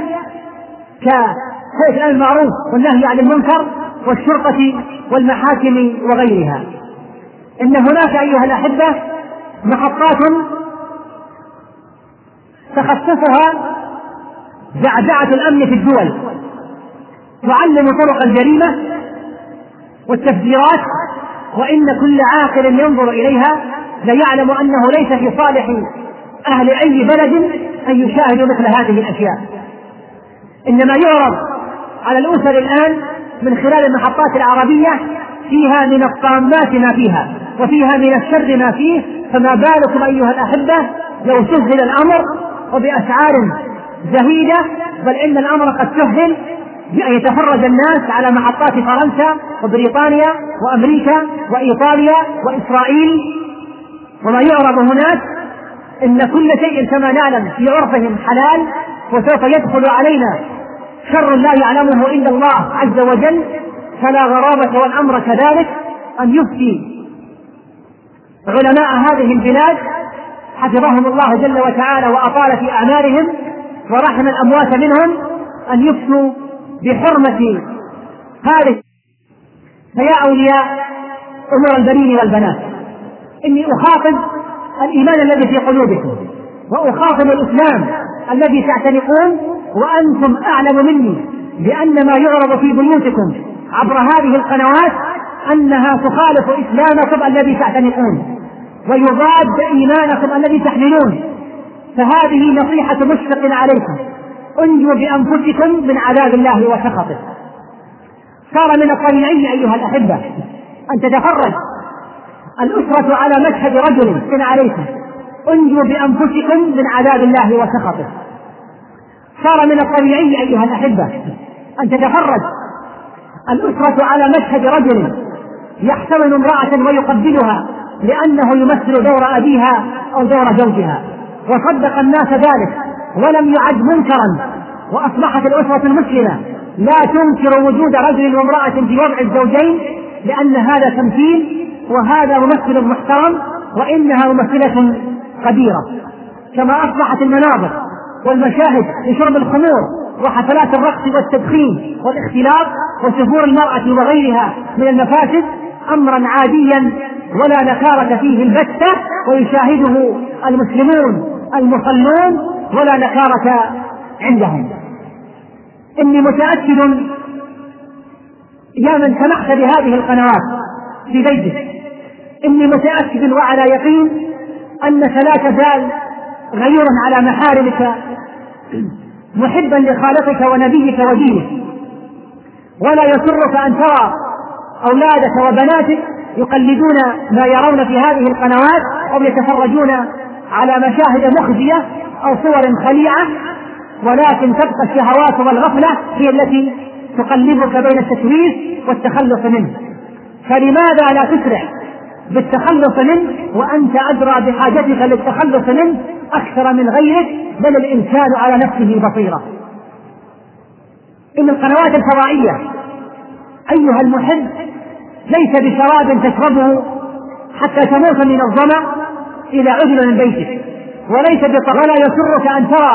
الأمر المعروف والنهي عن المنكر والشرطة والمحاكم وغيرها. إن هناك أيها الأحبة محطات تخصصها زعزعة الأمن في الدول تعلم طرق الجريمة والتفجيرات وإن كل عاقل ينظر إليها ليعلم أنه ليس في صالح أهل أي بلد أن يشاهدوا مثل هذه الأشياء. إنما يعرض على الأسر الآن من خلال المحطات العربية فيها من الطامات ما فيها. وفيها من الشر ما فيه فما بالكم أيها الأحبة لو سهل الأمر وبأسعار زهيدة بل إن الأمر قد سهل بأن يتفرج الناس على محطات فرنسا وبريطانيا وأمريكا وإيطاليا وإسرائيل. وما يعرض هناك إن كل شيء كما نعلم في عرفهم حلال وسوف يدخل علينا شر لا يعلمه إلا الله عز وجل. فلا غرابة والأمر كذلك أن يفتي علماء هذه البلاد حفظهم الله جل وتعالى وأطال في أعمارهم ورحم الأموات منهم أن يفتوا بحرمة هذه. فيا أولياء أمور البنين والبنات إني أخاطب الإيمان الذي في قلوبكم وأخاطب الإسلام الذي تعتنقون وأنتم أعلم مني بأن ما يعرض في بيوتكم عبر هذه القنوات أنها تخالف إسلامكم الذي تعتنقون ويضاد إيمانكم الذي تحملون. فهذه نصيحة مشفق عليكم. انجوا بأنفسكم من عذاب الله وسخطه. صار من الطبيعي أيها الأحبة أن تتفرج. الأسرة على مشهد رجل من عليكم. انجوا بأنفسكم من عذاب الله وسخطه. صار من الطبيعي أيها الأحبة أن تتفرج. الأسرة على مشهد رجل يحتمل امرأة ويقبلها لأنه يمثل دور أبيها أو دور زوجها. وصدق الناس ذلك ولم يعد منكرا. وأصبحت الأسرة المسلمة لا تنكر وجود رجل وامرأة في وضع الزوجين لأن هذا تمثيل وهذا ممثل محترم وإنها ممثلة قديرة. كما أصبحت المناظر والمشاهد لشرب الخمور وحفلات الرقص والتدخين والاختلاط وسفور المرأة وغيرها من المفاسد أمرا عاديا ولا نكارة فيه البتة ويشاهده المسلمون المصلون ولا نكارة عندهم. إني متأكد يا من سمحت بهذه القنوات في بيتك. إني متأكد وعلى يقين أنك لا تزال غيورا على محارمك محبا لخالقك ونبيك ودينك ولا يسرك أن ترى أولادك وبناتك يقلدون ما يرون في هذه القنوات أو يتفرجون على مشاهد مخزية أو صور خليعة ولكن تبقى الشهوات والغفلة هي التي تقلبك بين التشويش والتخلص منه. فلماذا لا تسرع بالتخلص منه وأنت أدرى بحاجتك للتخلص منه أكثر من غيرك بل الإنسان على نفسه بصيرة. إن القنوات الفضائية أيها المحب ليس بشراب تشربه حتى تموت من الظمأ إذا عزل من بيتك وليس ولا يسرك أن ترى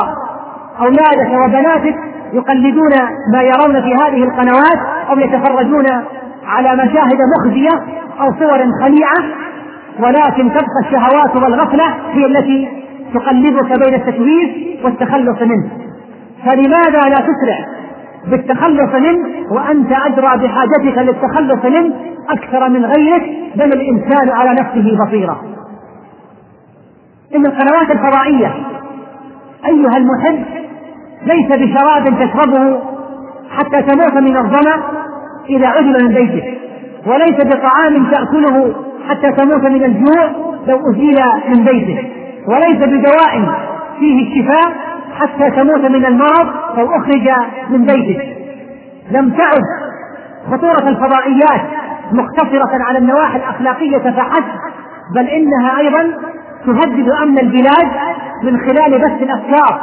أولادك وبناتك يقلدون ما يرون في هذه القنوات أو يتفرجون على مشاهد مخزية أو صور خليعة ولكن تبقى الشهوات والغفلة هي التي تقلبك بين التشويش والتخلص منه. فلماذا لا تسرع؟ بالتخلص منه وأنت أدرى بحاجتك للتخلص منه أكثر من غيرك بل الإنسان على نفسه بصيرة. إن القنوات الفضائية أيها المحب ليس بشراب تشربه حتى تموت من الظمأ إذا عدل من بيتك وليس بطعام تأكله حتى تموت من الجوع لو أزيل من بيتك وليس بدواء فيه الشفاء حتى تموت من المرض لو أخرج من بيتك. لم تعد خطورة الفضائيات مقتصرة على النواحي الأخلاقية فحسب بل إنها أيضا تهدد أمن البلاد من خلال بث الأفكار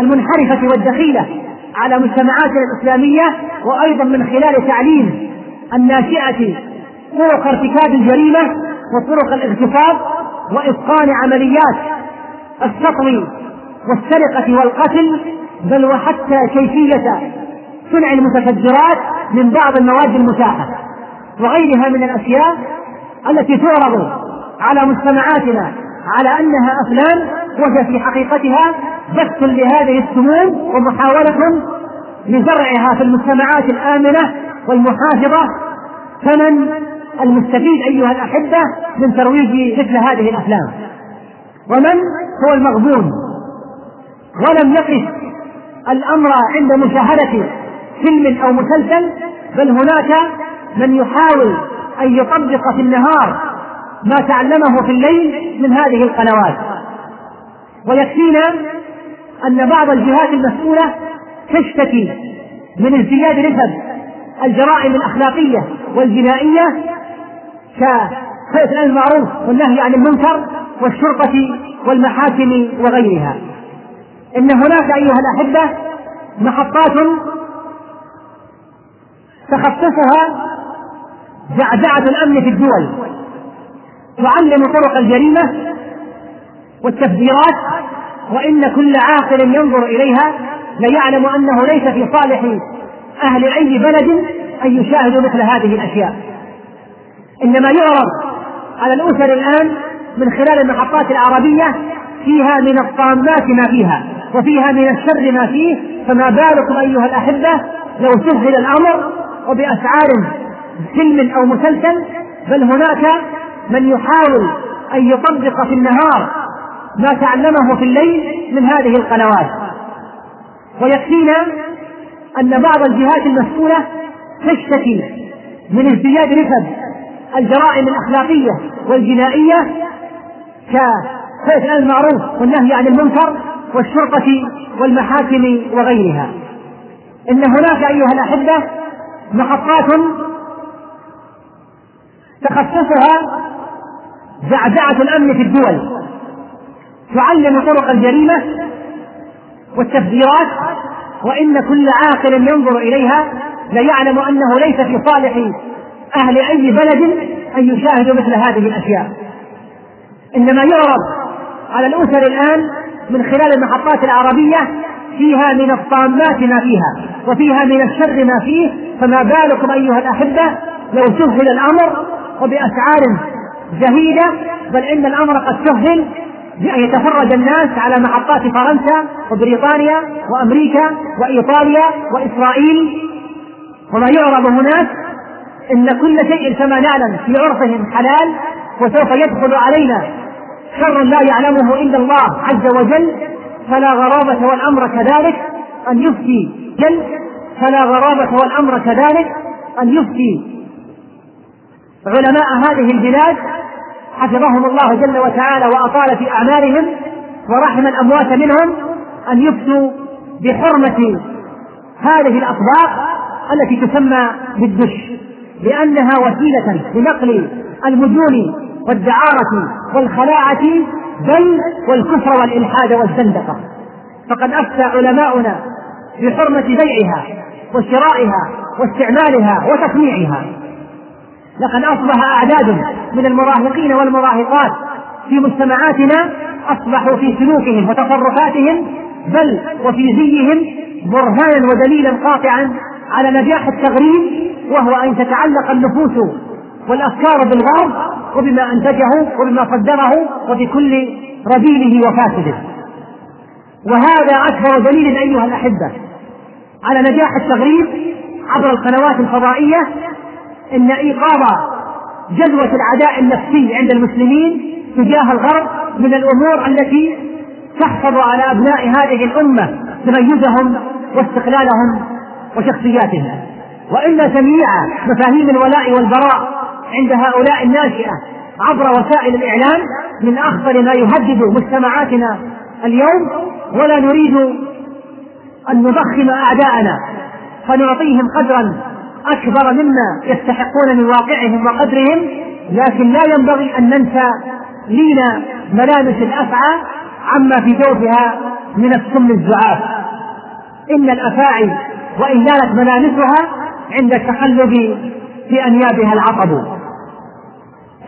المنحرفة والدخيلة على مجتمعاتنا الإسلامية وأيضا من خلال تعليم الناشئة طرق ارتكاب الجريمة وطرق الاغتصاب وإتقان عمليات السطو والسرقة والقتل بل وحتى كيفية صنع المتفجرات من بعض المواد المتاحة وغيرها من الأشياء التي تعرض على مجتمعاتنا على أنها أفلام وهي في حقيقتها بث لهذه السموم ومحاولة لزرعها في المجتمعات الآمنة والمحافظة. فمن المستفيد أيها الأحبة من ترويج مثل هذه الأفلام؟ ومن هو المغبون؟ ولم يقف الأمر عند مشاهدة فيلم أو مسلسل بل هناك من يحاول أن يطبق في النهار ما تعلمه في الليل من هذه القنوات. ويكفينا أن بعض الجهات المسؤولة تشتكي من ازدياد نسب الجرائم الأخلاقية والجنائية الأمر المعروف والنهي عن المنكر والشرطة والمحاكم وغيرها. إن هناك أيها الأحبة محطات تخصصها زعزعة الأمن في الدول تعلم طرق الجريمة والتفجيرات وإن كل عاقل ينظر إليها ليعلم أنه ليس في صالح أهل أي بلد أن يشاهدوا مثل هذه الأشياء. إنما يعرض على الأسر الآن من خلال المحطات العربية فيها من الطامات ما فيها وفيها من الشر ما فيه فما بالكم أيها الأحبة لو سهل الأمر وبأسعار سلم أو مسلسل بل هناك من يحاول أن يطبق في النهار ما تعلمه في الليل من هذه القنوات. ويكفينا أن بعض الجهات المسؤولة تشتكي من ازدياد نسب الجرائم الأخلاقية والجنائية كفعل المعروف والنهي عن المنكر والشرطة والمحاكم وغيرها. إن هناك أيها الأحبة محطات تخصصها زعزعة الأمن في الدول. تعلم طرق الجريمة والتفجيرات وإن كل عاقل ينظر إليها ليعلم أنه ليس في صالح أهل أي بلد أن يشاهدوا مثل هذه الأشياء. إنما يعرض على الأسر الآن من خلال المحطات العربية فيها من الطامات ما فيها وفيها من الشر ما فيه فما بالكم أيها الأحبة لو سهل الأمر وبأسعار زهيدة بل إن الأمر قد سهل بأن يتفرج الناس على محطات فرنسا وبريطانيا وأمريكا وإيطاليا وإسرائيل. وما يعرض هناك إن كل شيء كما نعلم في عرفهم حلال وسوف يدخل علينا شر لا يعلمه إلا الله عز وجل فلا غرابة والأمر كذلك أن يفتي. جل فلا غرابة والأمر كذلك أن يفتي. علماء هذه البلاد حفظهم الله جل وتعالى وأطال في أعمالهم ورحم الأموات منهم أن يفتوا بحرمة هذه الأطباق التي تسمى بالدش لأنها وسيلة لنقل المجون والدعارة والخلاعة بل والكفر والإلحاد والزندقة. فقد أفتى علماؤنا بحرمة بيعها وشرائها واستعمالها وتصنيعها. لقد أصبح أعداد من المراهقين والمراهقات في مجتمعاتنا أصبحوا في سلوكهم وتصرفاتهم بل وفي زيهم برهانا ودليلا قاطعا على نجاح التغريب وهو أن تتعلق النفوس والأفكار بالغرب وبما أنتجه وبما صدره وبكل رذيله وفاسده. وهذا أكبر دليل أيها الأحبة على نجاح التغريب عبر القنوات الفضائية إن إيقاظ جدوى العداء النفسي عند المسلمين تجاه الغرب من الأمور التي تحفظ على أبناء هذه الأمة تميزهم واستقلالهم وشخصياتهم. وإن جميع مفاهيم الولاء والبراء عند هؤلاء الناشئة عبر وسائل الإعلام من أخطر ما يهدد مجتمعاتنا اليوم ولا نريد أن نضخم أعداءنا فنعطيهم قدرا أكبر مما يستحقون من واقعهم وقدرهم لكن لا ينبغي أن ننسى لين ملامس الأفعى عما في جوفها من السم الزعاف. إن الأفاعي وإن زالت ملامسها عند التقلب في أنيابها العقب.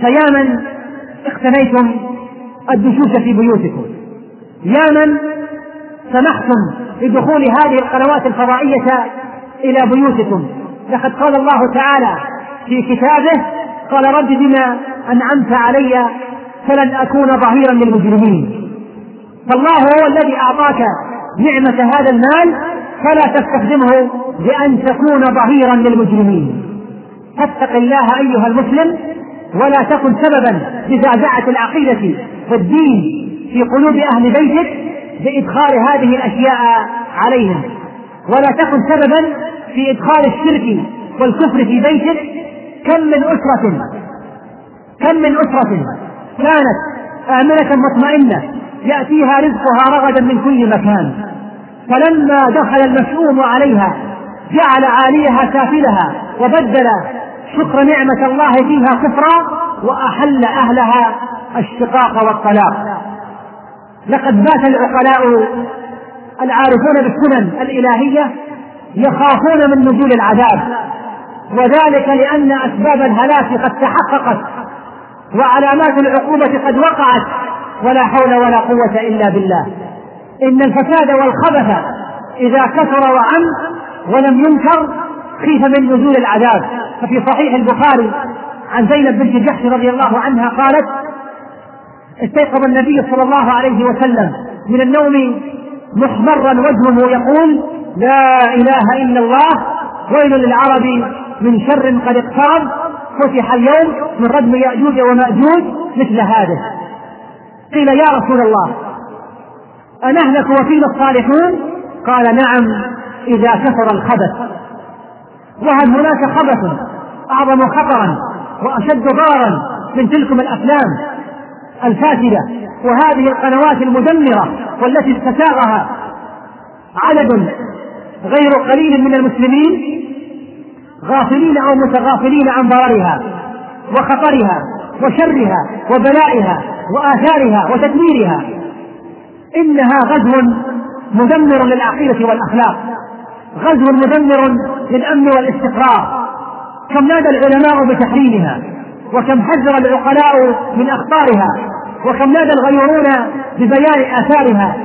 فيا من اقتنيتم الدشوش في بيوتكم. يا من سمحتم بدخول هذه القنوات الفضائية إلى بيوتكم. لقد قال الله تعالى في كتابه قال رب بما أنعمت علي فلن أكون ظهيرا للمجرمين. فالله هو الذي أعطاك نعمة هذا المال فلا تستخدمه بأن تكون ظهيرا للمجرمين. فاتق الله أيها المسلم ولا تكن سببا لزعزعة العقيدة والدين في قلوب أهل بيتك بإدخال هذه الأشياء عليهم ولا تكن سببا في إدخال الشرك والكفر في بيتك. كم من أسرة كم من أسرة كانت آمنة مطمئنة يأتيها رزقها رغدا من كل مكان. فلما دخل المشؤوم عليها جعل عاليها سافلها وبدل شكر نعمة الله فيها كفرا وأحل أهلها الشقاق والطلاق. لقد بات العقلاء العارفون بالسنن الإلهية يخافون من نزول العذاب وذلك لأن أسباب الهلاك قد تحققت وعلامات العقوبة قد وقعت ولا حول ولا قوة إلا بالله. إن الفساد والخبث إذا كثر وعم ولم ينكر خيف من نزول العذاب. ففي صحيح البخاري عن زينب بنت جحش رضي الله عنها قالت استيقظ النبي صلى الله عليه وسلم من النوم محمرا وجهه يقول لا إله إلا الله ويل للعرب من شر قد اقترب فتح اليوم من ردم يأجوج ومأجوج مثل هذا. قيل يا رسول الله أنهلك وفينا الصالحون؟ قال نعم إذا كثر الخبث. وهل هناك خبث أعظم خطرا وأشد ضررا من تلكم الأفلام الفاسدة وهذه القنوات المدمرة والتي استساغها عدد غير قليل من المسلمين غافلين أو متغافلين عن ضررها وخطرها وشرها وبلائها وآثارها وتدميرها إنها غزو مدمر للعقيدة والأخلاق غزو مدمر للأمن والاستقرار. كم نادى العلماء بتحريمها وكم حذر العقلاء من أخطارها وكم نادى الغيورون ببيان آثارها.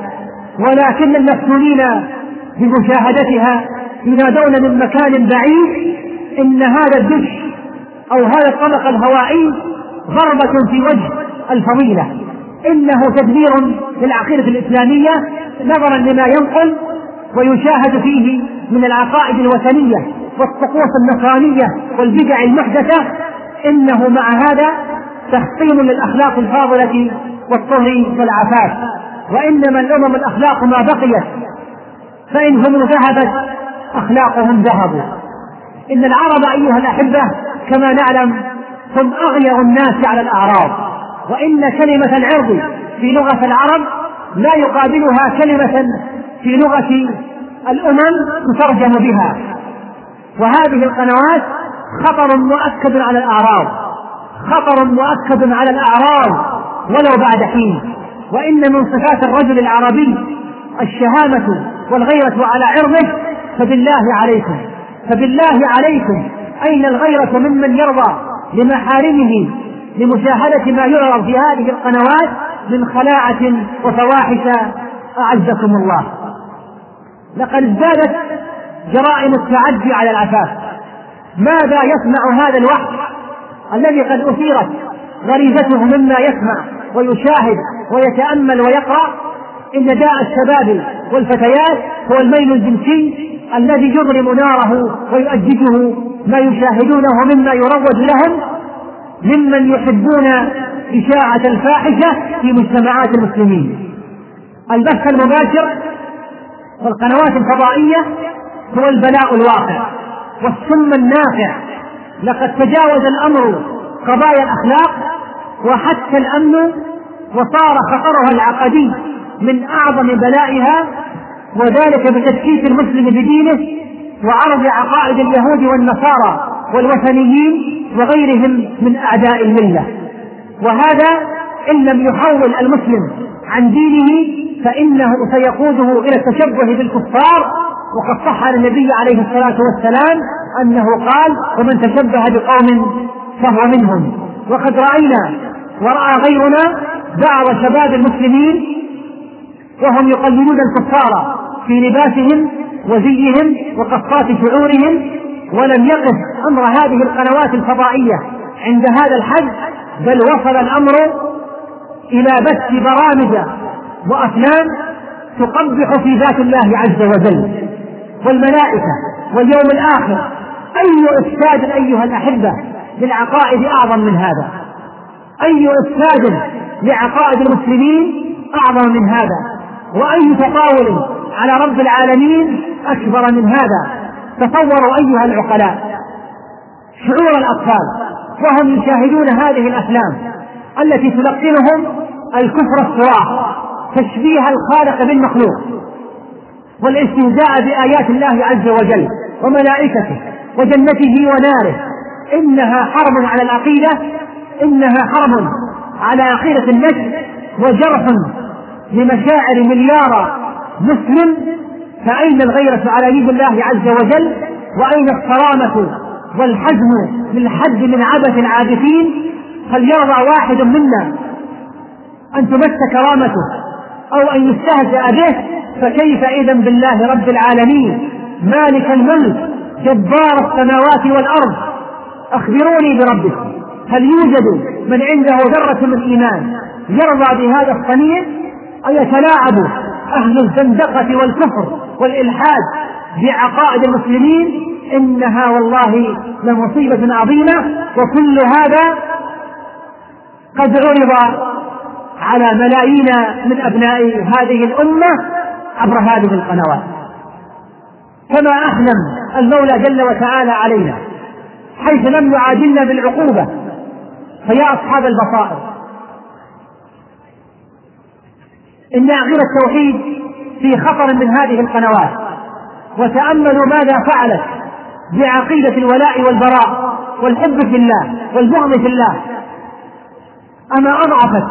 ولكن المفتونين بمشاهدتها ينادون من مكان بعيد إن هذا الدش أو هذا الطبق الهوائي ضربة في وجه الفضيلة. إنه تدمير للعقيدة الإسلامية نظرا لما ينقل ويشاهد فيه من العقائد الوثنية والطقوس النصرانية والبدع المحدثة إنه مع هذا تحطيم للأخلاق الفاضلة والطهر والعفاف. وإنما الأمم الأخلاق ما بقيت فإن هم ذهبت أخلاقهم ذهبوا. إن العرب أيها الأحبة كما نعلم هم أغير الناس على الأعراض. وإن كلمة العرض في لغة العرب لا يقابلها كلمة في لغة الأمم تترجم بها. وهذه القنوات خطر مؤكد على الأعراض. خطر مؤكد على الأعراض ولو بعد حين. وإن من صفات الرجل العربي الشهامة والغيرة على عرضه فبالله عليكم. فبالله عليكم. أين الغيرة ممن يرضى لمحارمه لمشاهدة ما يعرض في هذه القنوات من خلاعة وفواحش؟ أعزكم الله. لقد ازدادت جرائم التعدي على العفاف ماذا يسمع هذا الوحش الذي قد أثيرت غريزته مما يسمع ويشاهد ويتأمل ويقرأ؟ إن داء الشباب والفتيات هو الميل الجنسي الذي يضرم ناره ويؤججه. ما يشاهدونه مما يروج لهم ممن يحبون إشاعة الفاحشة في مجتمعات المسلمين. البث المباشر والقنوات الفضائية هو البلاء الواقع والسم النافع. لقد تجاوز الأمر قضايا الأخلاق وحتى الأمن وصار خطرها العقدي من أعظم بلائها وذلك بتشكيك المسلم بدينه وعرض عقائد اليهود والنصارى والوثنيين وغيرهم من أعداء الملة. وهذا إن لم يحول المسلم عن دينه فإنه سيقوده إلى التشبه بالكفار. وقد صح عن النبي عليه الصلاة والسلام أنه قال ومن تشبه بقوم فهو منهم وقد رأينا ورأى غيرنا بعض شباب المسلمين وهم يقلدون الكفار في لباسهم وزيهم وقصات شعورهم ولم يقف أمر هذه القنوات الفضائية عند هذا الحد بل وصل الأمر إلى بث برامج وأفلام تقبح في ذات الله عز وجل. والملائكة واليوم الآخر أي افساد أيها الأحبة للعقائد أعظم من هذا؟ أي افساد لعقائد المسلمين أعظم من هذا؟ وأي تطاول على رب العالمين أكبر من هذا؟ تصوروا أيها العقلاء. شعور الأطفال وهم يشاهدون هذه الأفلام. التي تلقنهم الكفر الصراخ تشبيه الخالق بالمخلوق والاستهزاء بآيات الله عز وجل وملائكته وجنته وناره. إنها حرب على العقيدة إنها حرب على عقيدة النجم وجرح لمشاعر مليار مسلم. فأين الغيرة على دين الله عز وجل؟ وأين الصرامة والحزم للحد من عبث العابثين؟ فليرضى واحد منا أن تمس كرامته أو أن يستهزأ به؟ فكيف إذا بالله رب العالمين؟ مالك الملك جبار السماوات والأرض. أخبروني بربكم هل يوجد من عنده ذرة من إيمان يرضى بهذا الصنيع؟ أو يتلاعب أهل الزندقة والكفر والإلحاد بعقائد المسلمين؟ إنها والله لمصيبة عظيمة وكل هذا قد عرض على ملايين من أبناء هذه الأمة عبر هذه القنوات. كما أحلم المولى جل وتعالى علينا حيث لم يعادلنا بالعقوبة فيا أصحاب البصائر. إن عقيدة التوحيد في خطر من هذه القنوات وتأملوا ماذا فعلت بعقيدة الولاء والبراء والحب في الله والبغض في الله أما أضعفت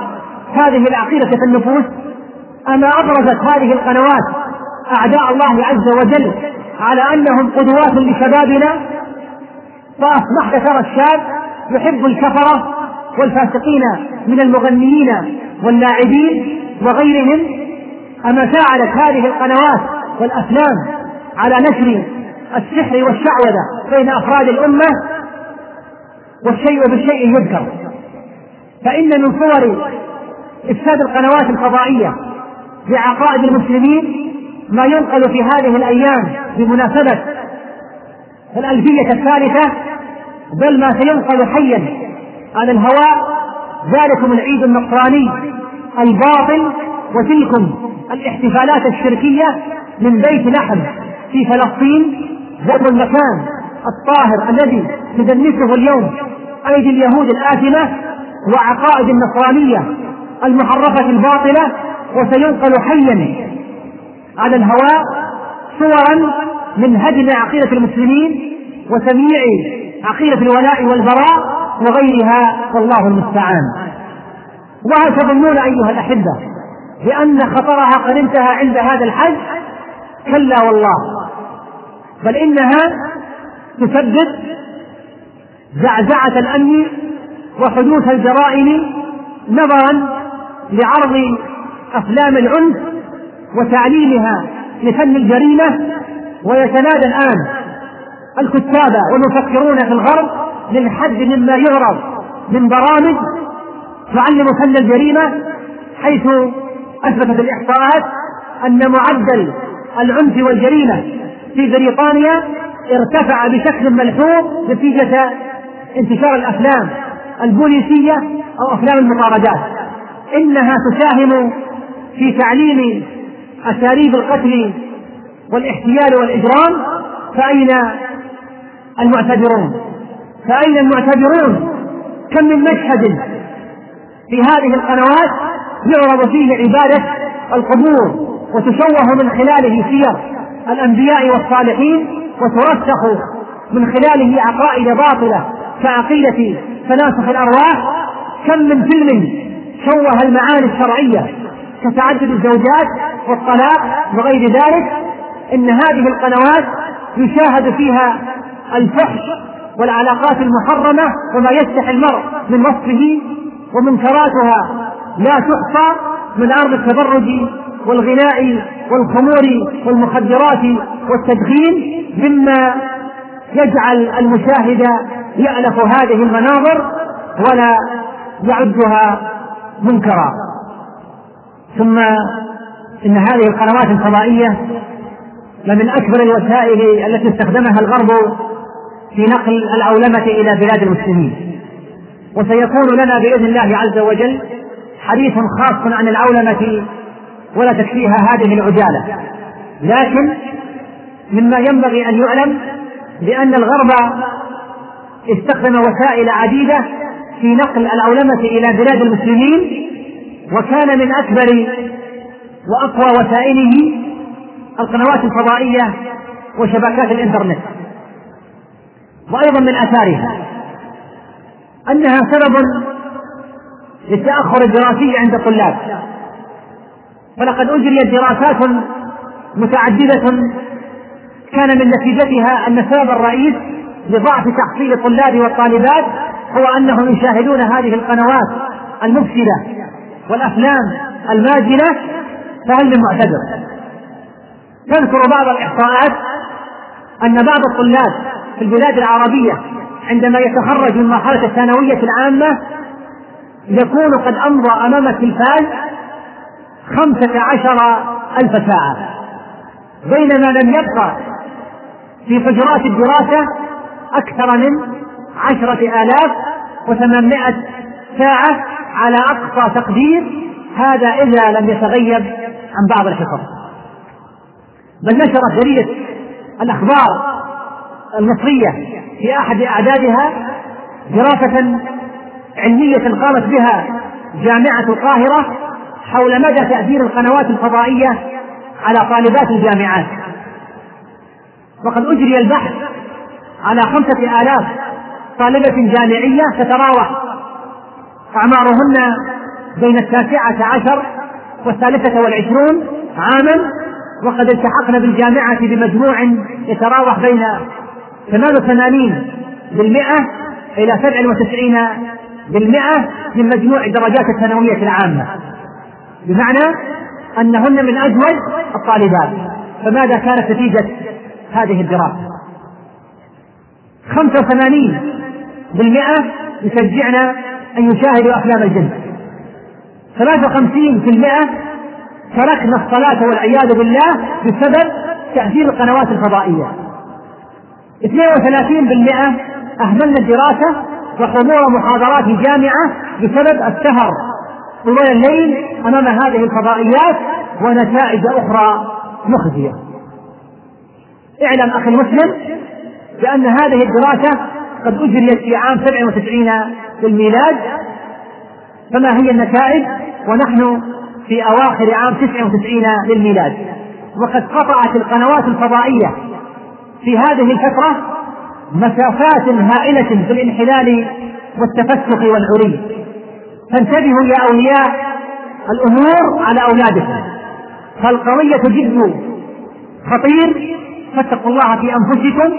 هذه العقيدة في النفوس أما أبرزت هذه القنوات أعداء الله عز وجل على أنهم قدوات لشبابنا فأصبحت ترى الشاب يحب الكفرة والفاسقين من المغنيين واللاعبين وغيرهم. أما ساعدت هذه القنوات والأفلام على نشر السحر والشعوذة بين أفراد الأمة والشيء بالشيء يذكر. فإن من صور إفساد القنوات الفضائية بعقائد المسلمين ما ينقل في هذه الأيام بمناسبة الألفية الثالثة بل ما سينقل حيا على الهواء ذلكم العيد النصراني الباطل وتلكم الاحتفالات الشركية من بيت لحم في فلسطين ذات المكان الطاهر الذي تدنسه اليوم أيدي اليهود الآثمة وعقائد النصرانية المحرفة الباطلة وسينقل حيا على الهواء صورا من هدم عقيدة المسلمين وتمييع عقيدة الولاء والبراء وغيرها والله المستعان. وهل تظنون أيها الأحبة بأن خطرها قد انتهى عند هذا الحد؟ كلا والله. بل إنها تسبب زعزعة الأمن وحدوث الجرائم نظرا لعرض أفلام العنف وتعليمها لفن الجريمة ويتنادى الآن الكتاب والمفكرون في الغرب للحد مما يعرض من برامج تعلم فن الجريمة حيث أثبتت الإحصاءات أن معدل العنف والجريمة في بريطانيا ارتفع بشكل ملحوظ نتيجة انتشار الأفلام. البوليسية أو أفلام المطاردات. إنها تساهم في تعليم أساليب القتل والاحتيال والإجرام. فأين المعتبرون فأين المعتبرون كم من مشهد في هذه القنوات يعرض فيه عبادة القبور وتشوه من خلاله سير الأنبياء والصالحين وترسخ من خلاله عقائد باطلة كعقيدة تناسخ الأرواح. كم من فيلم شوه المعاني الشرعية كتعدد الزوجات والطلاق وغير ذلك إن هذه القنوات يشاهد فيها الفحش والعلاقات المحرمة وما يفتح المرء من وصفه ومنكراتها لا تحصى من عرض التبرج والغناء والخمور والمخدرات والتدخين مما يجعل المشاهد يألف هذه المناظر ولا يعدها منكرا. ثم إن هذه القنوات الفضائية لمن أكبر الوسائل التي استخدمها الغرب في نقل العولمة إلى بلاد المسلمين. وسيكون لنا بإذن الله عز وجل حديث خاص عن العولمة ولا تكفيها هذه العجالة. لكن مما ينبغي أن يعلم بأن الغرب استخدم وسائل عديدة في نقل العولمة إلى بلاد المسلمين وكان من أكبر وأقوى وسائله القنوات الفضائية وشبكات الإنترنت. وأيضا من آثارها أنها سبب للتأخر الدراسي عند الطلاب. فلقد أجريت دراسات متعددة كان من نتيجتها أن السبب الرئيس لضعف تحصيل الطلاب والطالبات هو أنهم يشاهدون هذه القنوات المفسدة والأفلام الماجنة فهل من معتذر؟ تذكر بعض الإحصاءات أن بعض الطلاب في البلاد العربية عندما يتخرج من مرحلة الثانوية العامة يكون قد أمضى أمام التلفاز خمسة عشر ألف ساعة. بينما لم يبقى في حجرات الدراسة أكثر من عشرة آلاف وثمانمائة ساعة على أقصى تقدير. هذا إذا لم يتغيب عن بعض الحصص. بل نشرت جريدة الأخبار المصرية في أحد أعدادها دراسة علمية قامت بها جامعة القاهرة حول مدى تأثير القنوات الفضائية على طالبات الجامعات. وقد أجري البحث على خمسة آلاف طالبة جامعية تتراوح. أعمارهن بين التاسعة عشر والثالثة والعشرون عاما وقد التحقن بالجامعة بمجموع يتراوح بين ثمان وثمانين بالمئة إلى سبع وتسعين بالمئة من مجموع الدرجات الثانوية العامة. بمعنى أنهن من أجود الطالبات. فماذا كانت نتيجة هذه الدراسة. خمسة وثمانين بالمئة يشجعنا أن يشاهدوا أفلام الجن ثلاثة وخمسين في المئة تركنا الصلاة والعياذ بالله بسبب تأثير القنوات الفضائية. اثنين وثلاثين بالمئة أهملنا الدراسة وحضور محاضرات الجامعة بسبب السهر. طوال الليل أمام هذه الفضائيات ونتائج أخرى مخزية. اعلم أخي المسلم بأن هذه الدراسة قد أجريت في عام 97 للميلاد فما هي النتائج؟ ونحن في أواخر عام 99 للميلاد وقد قطعت القنوات الفضائية في هذه الفترة مسافات هائلة في الانحلال والتفسق والعري فانتبهوا يا أولياء الأمور على أولادكم. فالقضية جد خطير فاتقوا الله في أنفسكم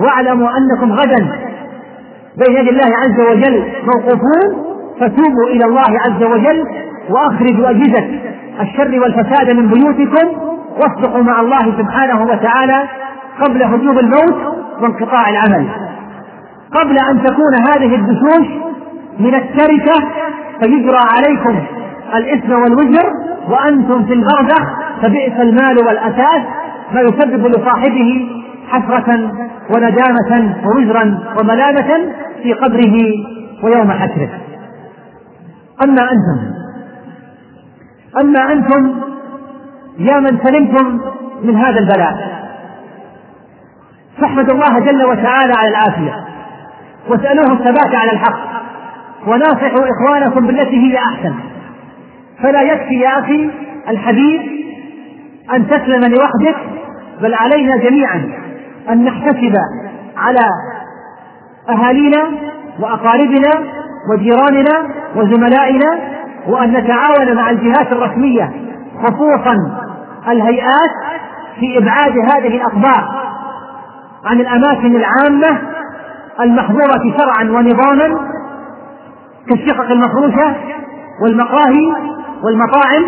واعلموا أنكم غدا بين يدي الله عز وجل موقوفون فتوبوا إلى الله عز وجل وأخرجوا أجهزة الشر والفساد من بيوتكم واصدقوا مع الله سبحانه وتعالى قبل هجوم الموت وانقطاع العمل. قبل أن تكون هذه الدشوش من التركة فيجرى عليكم الإثم والوزر وأنتم في البرزخ فبئس المال والأساس ما يسبب لصاحبه حسرة وندامة ووزرا وملامة في قبره ويوم حشره. أما أنتم أما أنتم يا من سلمتم من هذا البلاء. فاحمدوا الله جل وتعالى على العافية. واسألوه الثبات على الحق. وناصحوا إخوانكم بالتي هي أحسن. فلا يكفي يا أخي الحديث أن تسلم لوحدك بل علينا جميعا أن نحتسب على أهالينا وأقاربنا وجيراننا وزملائنا وأن نتعاون مع الجهات الرسمية خصوصا الهيئات في إبعاد هذه الأخبار عن الأماكن العامة المحظورة شرعا ونظاما كالشقق المفروشة والمقاهي والمطاعم.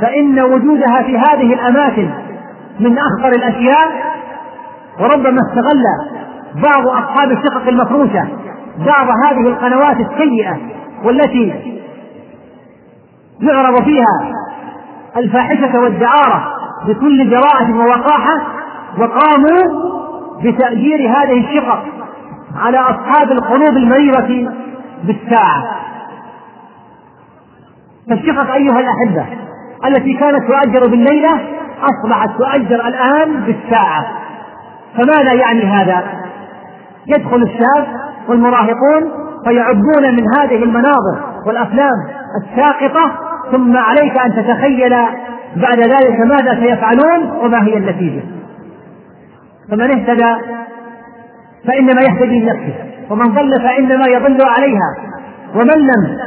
فإن وجودها في هذه الأماكن من أخطر الأشياء وربما استغل بعض أصحاب الشقق المفروشة بعض هذه القنوات السيئة والتي يعرض فيها الفاحشة والدعارة بكل جراءة ووقاحة وقاموا بتأجير هذه الشقق على أصحاب القلوب المريضة بالساعة. فالشقق أيها الأحبة التي كانت تؤجر بالليلة أصبحت تؤجر الآن بالساعة. فماذا يعني هذا؟ يدخل الشاب والمراهقون فيعبون من هذه المناظر والأفلام الساقطة ثم عليك أن تتخيل بعد ذلك ماذا سيفعلون وما هي النتيجة. فمن اهتدى فإنما يهتدي لنفسه ومن ضل فإنما يضل عليها. ومن لم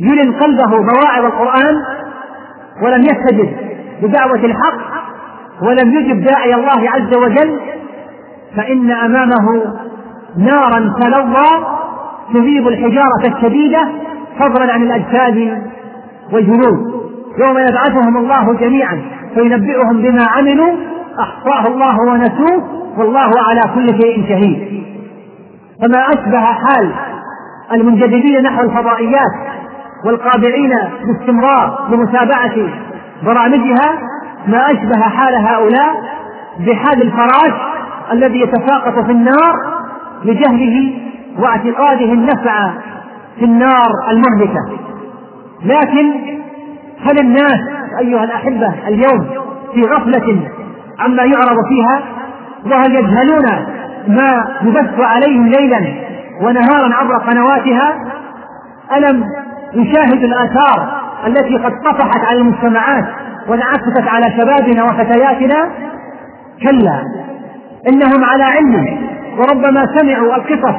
يلن قلبه مواعظ القرآن ولم يستجب بدعوة الحق ولم يجب داعي الله عز وجل فإن أمامه نارا تلظى تذيب الحجارة الشديدة فضلا عن الأجساد والجنود يوم يبعثهم الله جميعا فينبئهم بما عملوا أحصاه الله ونسوه والله على كل شيء شهيد. فما أشبه حال المنجذبين نحو الفضائيات والقابعين باستمرار لمتابعة برامجها ما أشبه حال هؤلاء بحال الفراش الذي يتساقط في النار لجهله واعتقاده النفع في النار المهلكة. لكن هل الناس أيها الأحبة اليوم في غفلة عما يعرض فيها؟ وهل يجهلون ما يبث عليهم ليلا ونهارا عبر قنواتها؟ ألم يشاهدوا الآثار التي قد طفحت على المجتمعات وانعكست على شبابنا وفتياتنا. كلا إنهم على علم وربما سمعوا القصص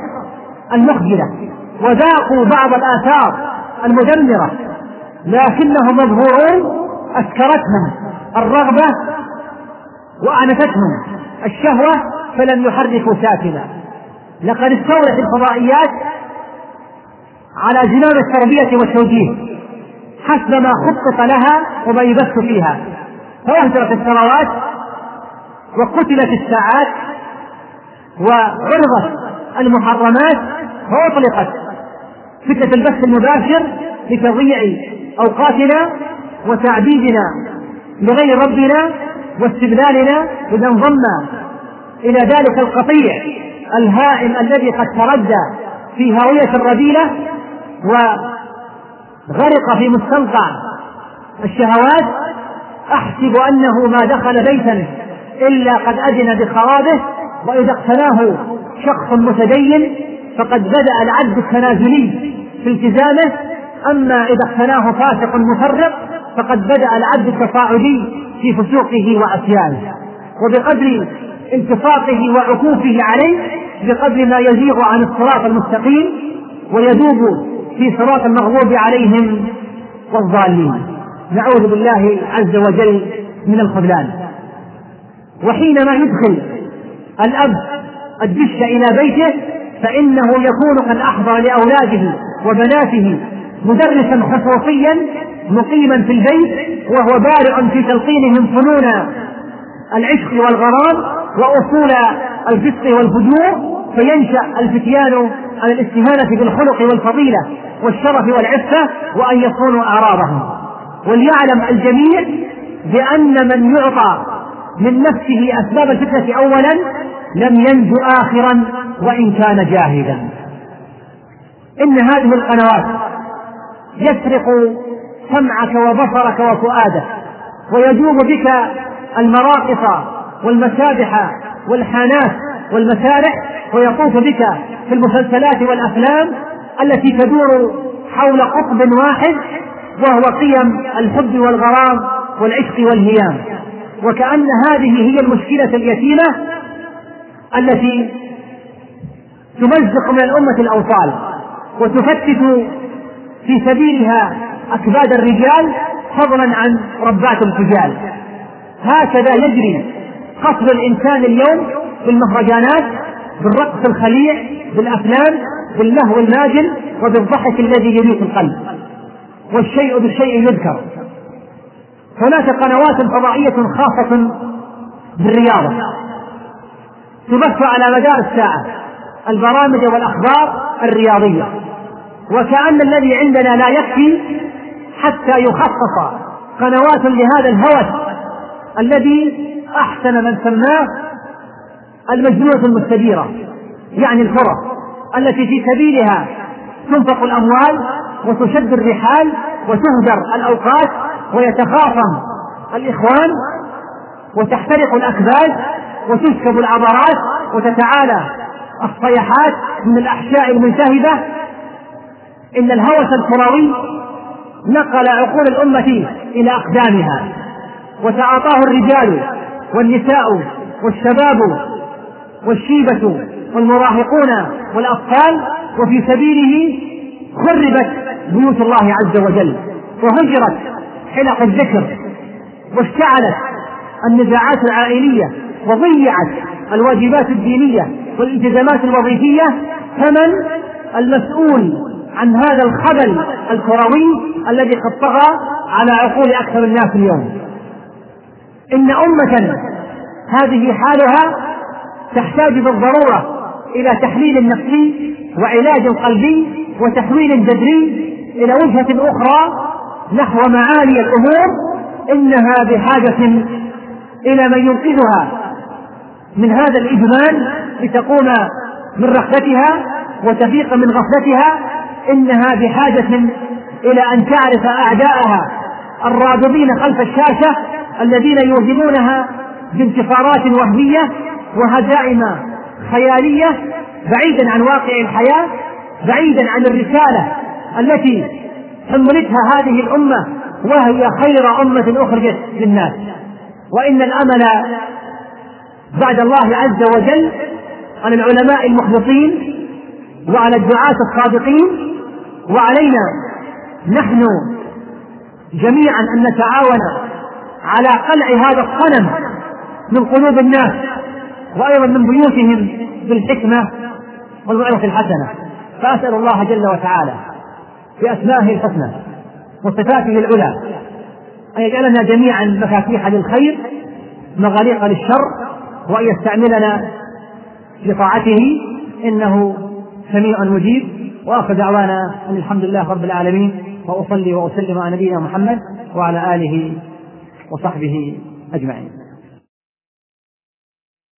المخجلة وذاقوا بعض الآثار المدمرة لكنهم مظهورون أسكرتهم الرغبة وأعنفتهم الشهوة فلم يحركوا ساكنا لقد استولت الفضائيات على زمام التربية والتوجيه. حسب ما خطط لها وما يبث فيها. فأهدرت الثروات وقتلت الساعات وعرضت المحرمات وأطلقت. فتنة البث المباشر لتضييع أوقاتنا وتعبيدنا لغير ربنا واستبدالنا إذا انضم إلى ذلك القطيع الهائم الذي قد تردى في هاوية الرذيلة وغرق في مستنقع الشهوات أحسب أنه ما دخل بيتا إلا قد أذن بخرابه وإذا اقتناه شخص متدين فقد بدأ العد التنازلي في التزامه. أما إذا اقتناه فاسق مفرط فقد بدأ العد التصاعدي في فسوقه وعصيانه وبقدر انتفاقه وعكوفه عليه بقدر ما يزيغ عن الصراط المستقيم ويذوب في صراط المغضوب عليهم والضالين. نعوذ بالله عز وجل من الخذلان. وحينما يدخل الأب الدش إلى بيته فإنه يكون قد أحضر لأولاده وبناته مدرسا خصوصيا مقيما في البيت وهو بارع في تلقينهم فنون العشق والغرام وأصول الفسق والفجور فينشأ الفتيان على الاستهانة بالخلق والفضيلة والشرف والعفة وأن يصونوا أعراضهم. وليعلم الجميع بأن من يعطى من نفسه أسباب الفتنة أولا لم ينج آخرا وإن كان جاهدا إن هذه القنوات يسرق سمعك وبصرك وفؤادك ويجوب بك المراقص والمسابح والحانات والمسارح ويطوف بك في المسلسلات والأفلام التي تدور حول قطب واحد وهو قيم الحب والغرام والعشق والهيام. وكأن هذه هي المشكلة اليتيمة التي تمزق من الأمة الأوصال وتفتت في سبيلها أكباد الرجال فضلا عن ربات الفجال. هكذا يجري قصد الإنسان اليوم بالمهرجانات بالرقص الخليع بالأفلام باللهو الماجن وبالضحك الذي يريق القلب. والشيء بالشيء يذكر. هناك قنوات فضائية خاصة بالرياضة. تبث على مدار الساعة البرامج والأخبار الرياضية. وكأن الذي عندنا لا يكفي حتى يخصص قنوات لهذا الهوس الذي أحسن من سماه المجنونة المستديرة يعني الفرص التي في سبيلها تنفق الأموال وتشد الرحال وتهدر الأوقات ويتخاصم الإخوان وتحترق الأكباد وتسكب العبرات وتتعالى الصيحات من الأحشاء الملتهبة إن الهوس الكروي نقل عقول الأمة إلى أقدامها وتعاطاه الرجال والنساء والشباب والشيبة والمراهقون والأطفال وفي سبيله خربت بيوت الله عز وجل وهجرت حلق الذكر واشتعلت النزاعات العائلية وضيعت الواجبات الدينية والالتزامات الوظيفية فمن المسؤول عن هذا الخبل الكروي الذي قد طغى على عقول أكثر الناس اليوم؟ إن أمة هذه حالها تحتاج بالضرورة إلى تحليل نفسي وعلاج قلبي وتحويل جذري إلى وجهة أخرى نحو معالي الأمور إنها بحاجة إلى من ينقذها من هذا الإجمال لتقوم من رحلتها وتفيق من غفلتها إنها بحاجة إلى أن تعرف أعداءها الراغبين خلف الشاشة الذين يوهمونها بانتصارات وهمية وهزائم خيالية بعيدا عن واقع الحياة بعيدا عن الرسالة التي حملتها هذه الأمة وهي خير أمة أخرجت للناس. وإن الأمل بعد الله عز وجل على العلماء المخلصين وعلى الدعاة الصادقين وعلينا نحن جميعا أن نتعاون على قلع هذا الصنم من قلوب الناس. وأيضا من بيوتهم بالحكمة والموعظة الحسنة. فأسأل الله جل وتعالى بأسمائه الحسنى وصفاته العلى أن يجعلنا جميعا مفاتيح للخير مغاليق للشر وأن يستعملنا لطاعته. إنه سميع مجيب. وآخر دعوانا أن الحمد لله رب العالمين وأصلي وأسلم على نبينا محمد وعلى آله وصحبه أجمعين.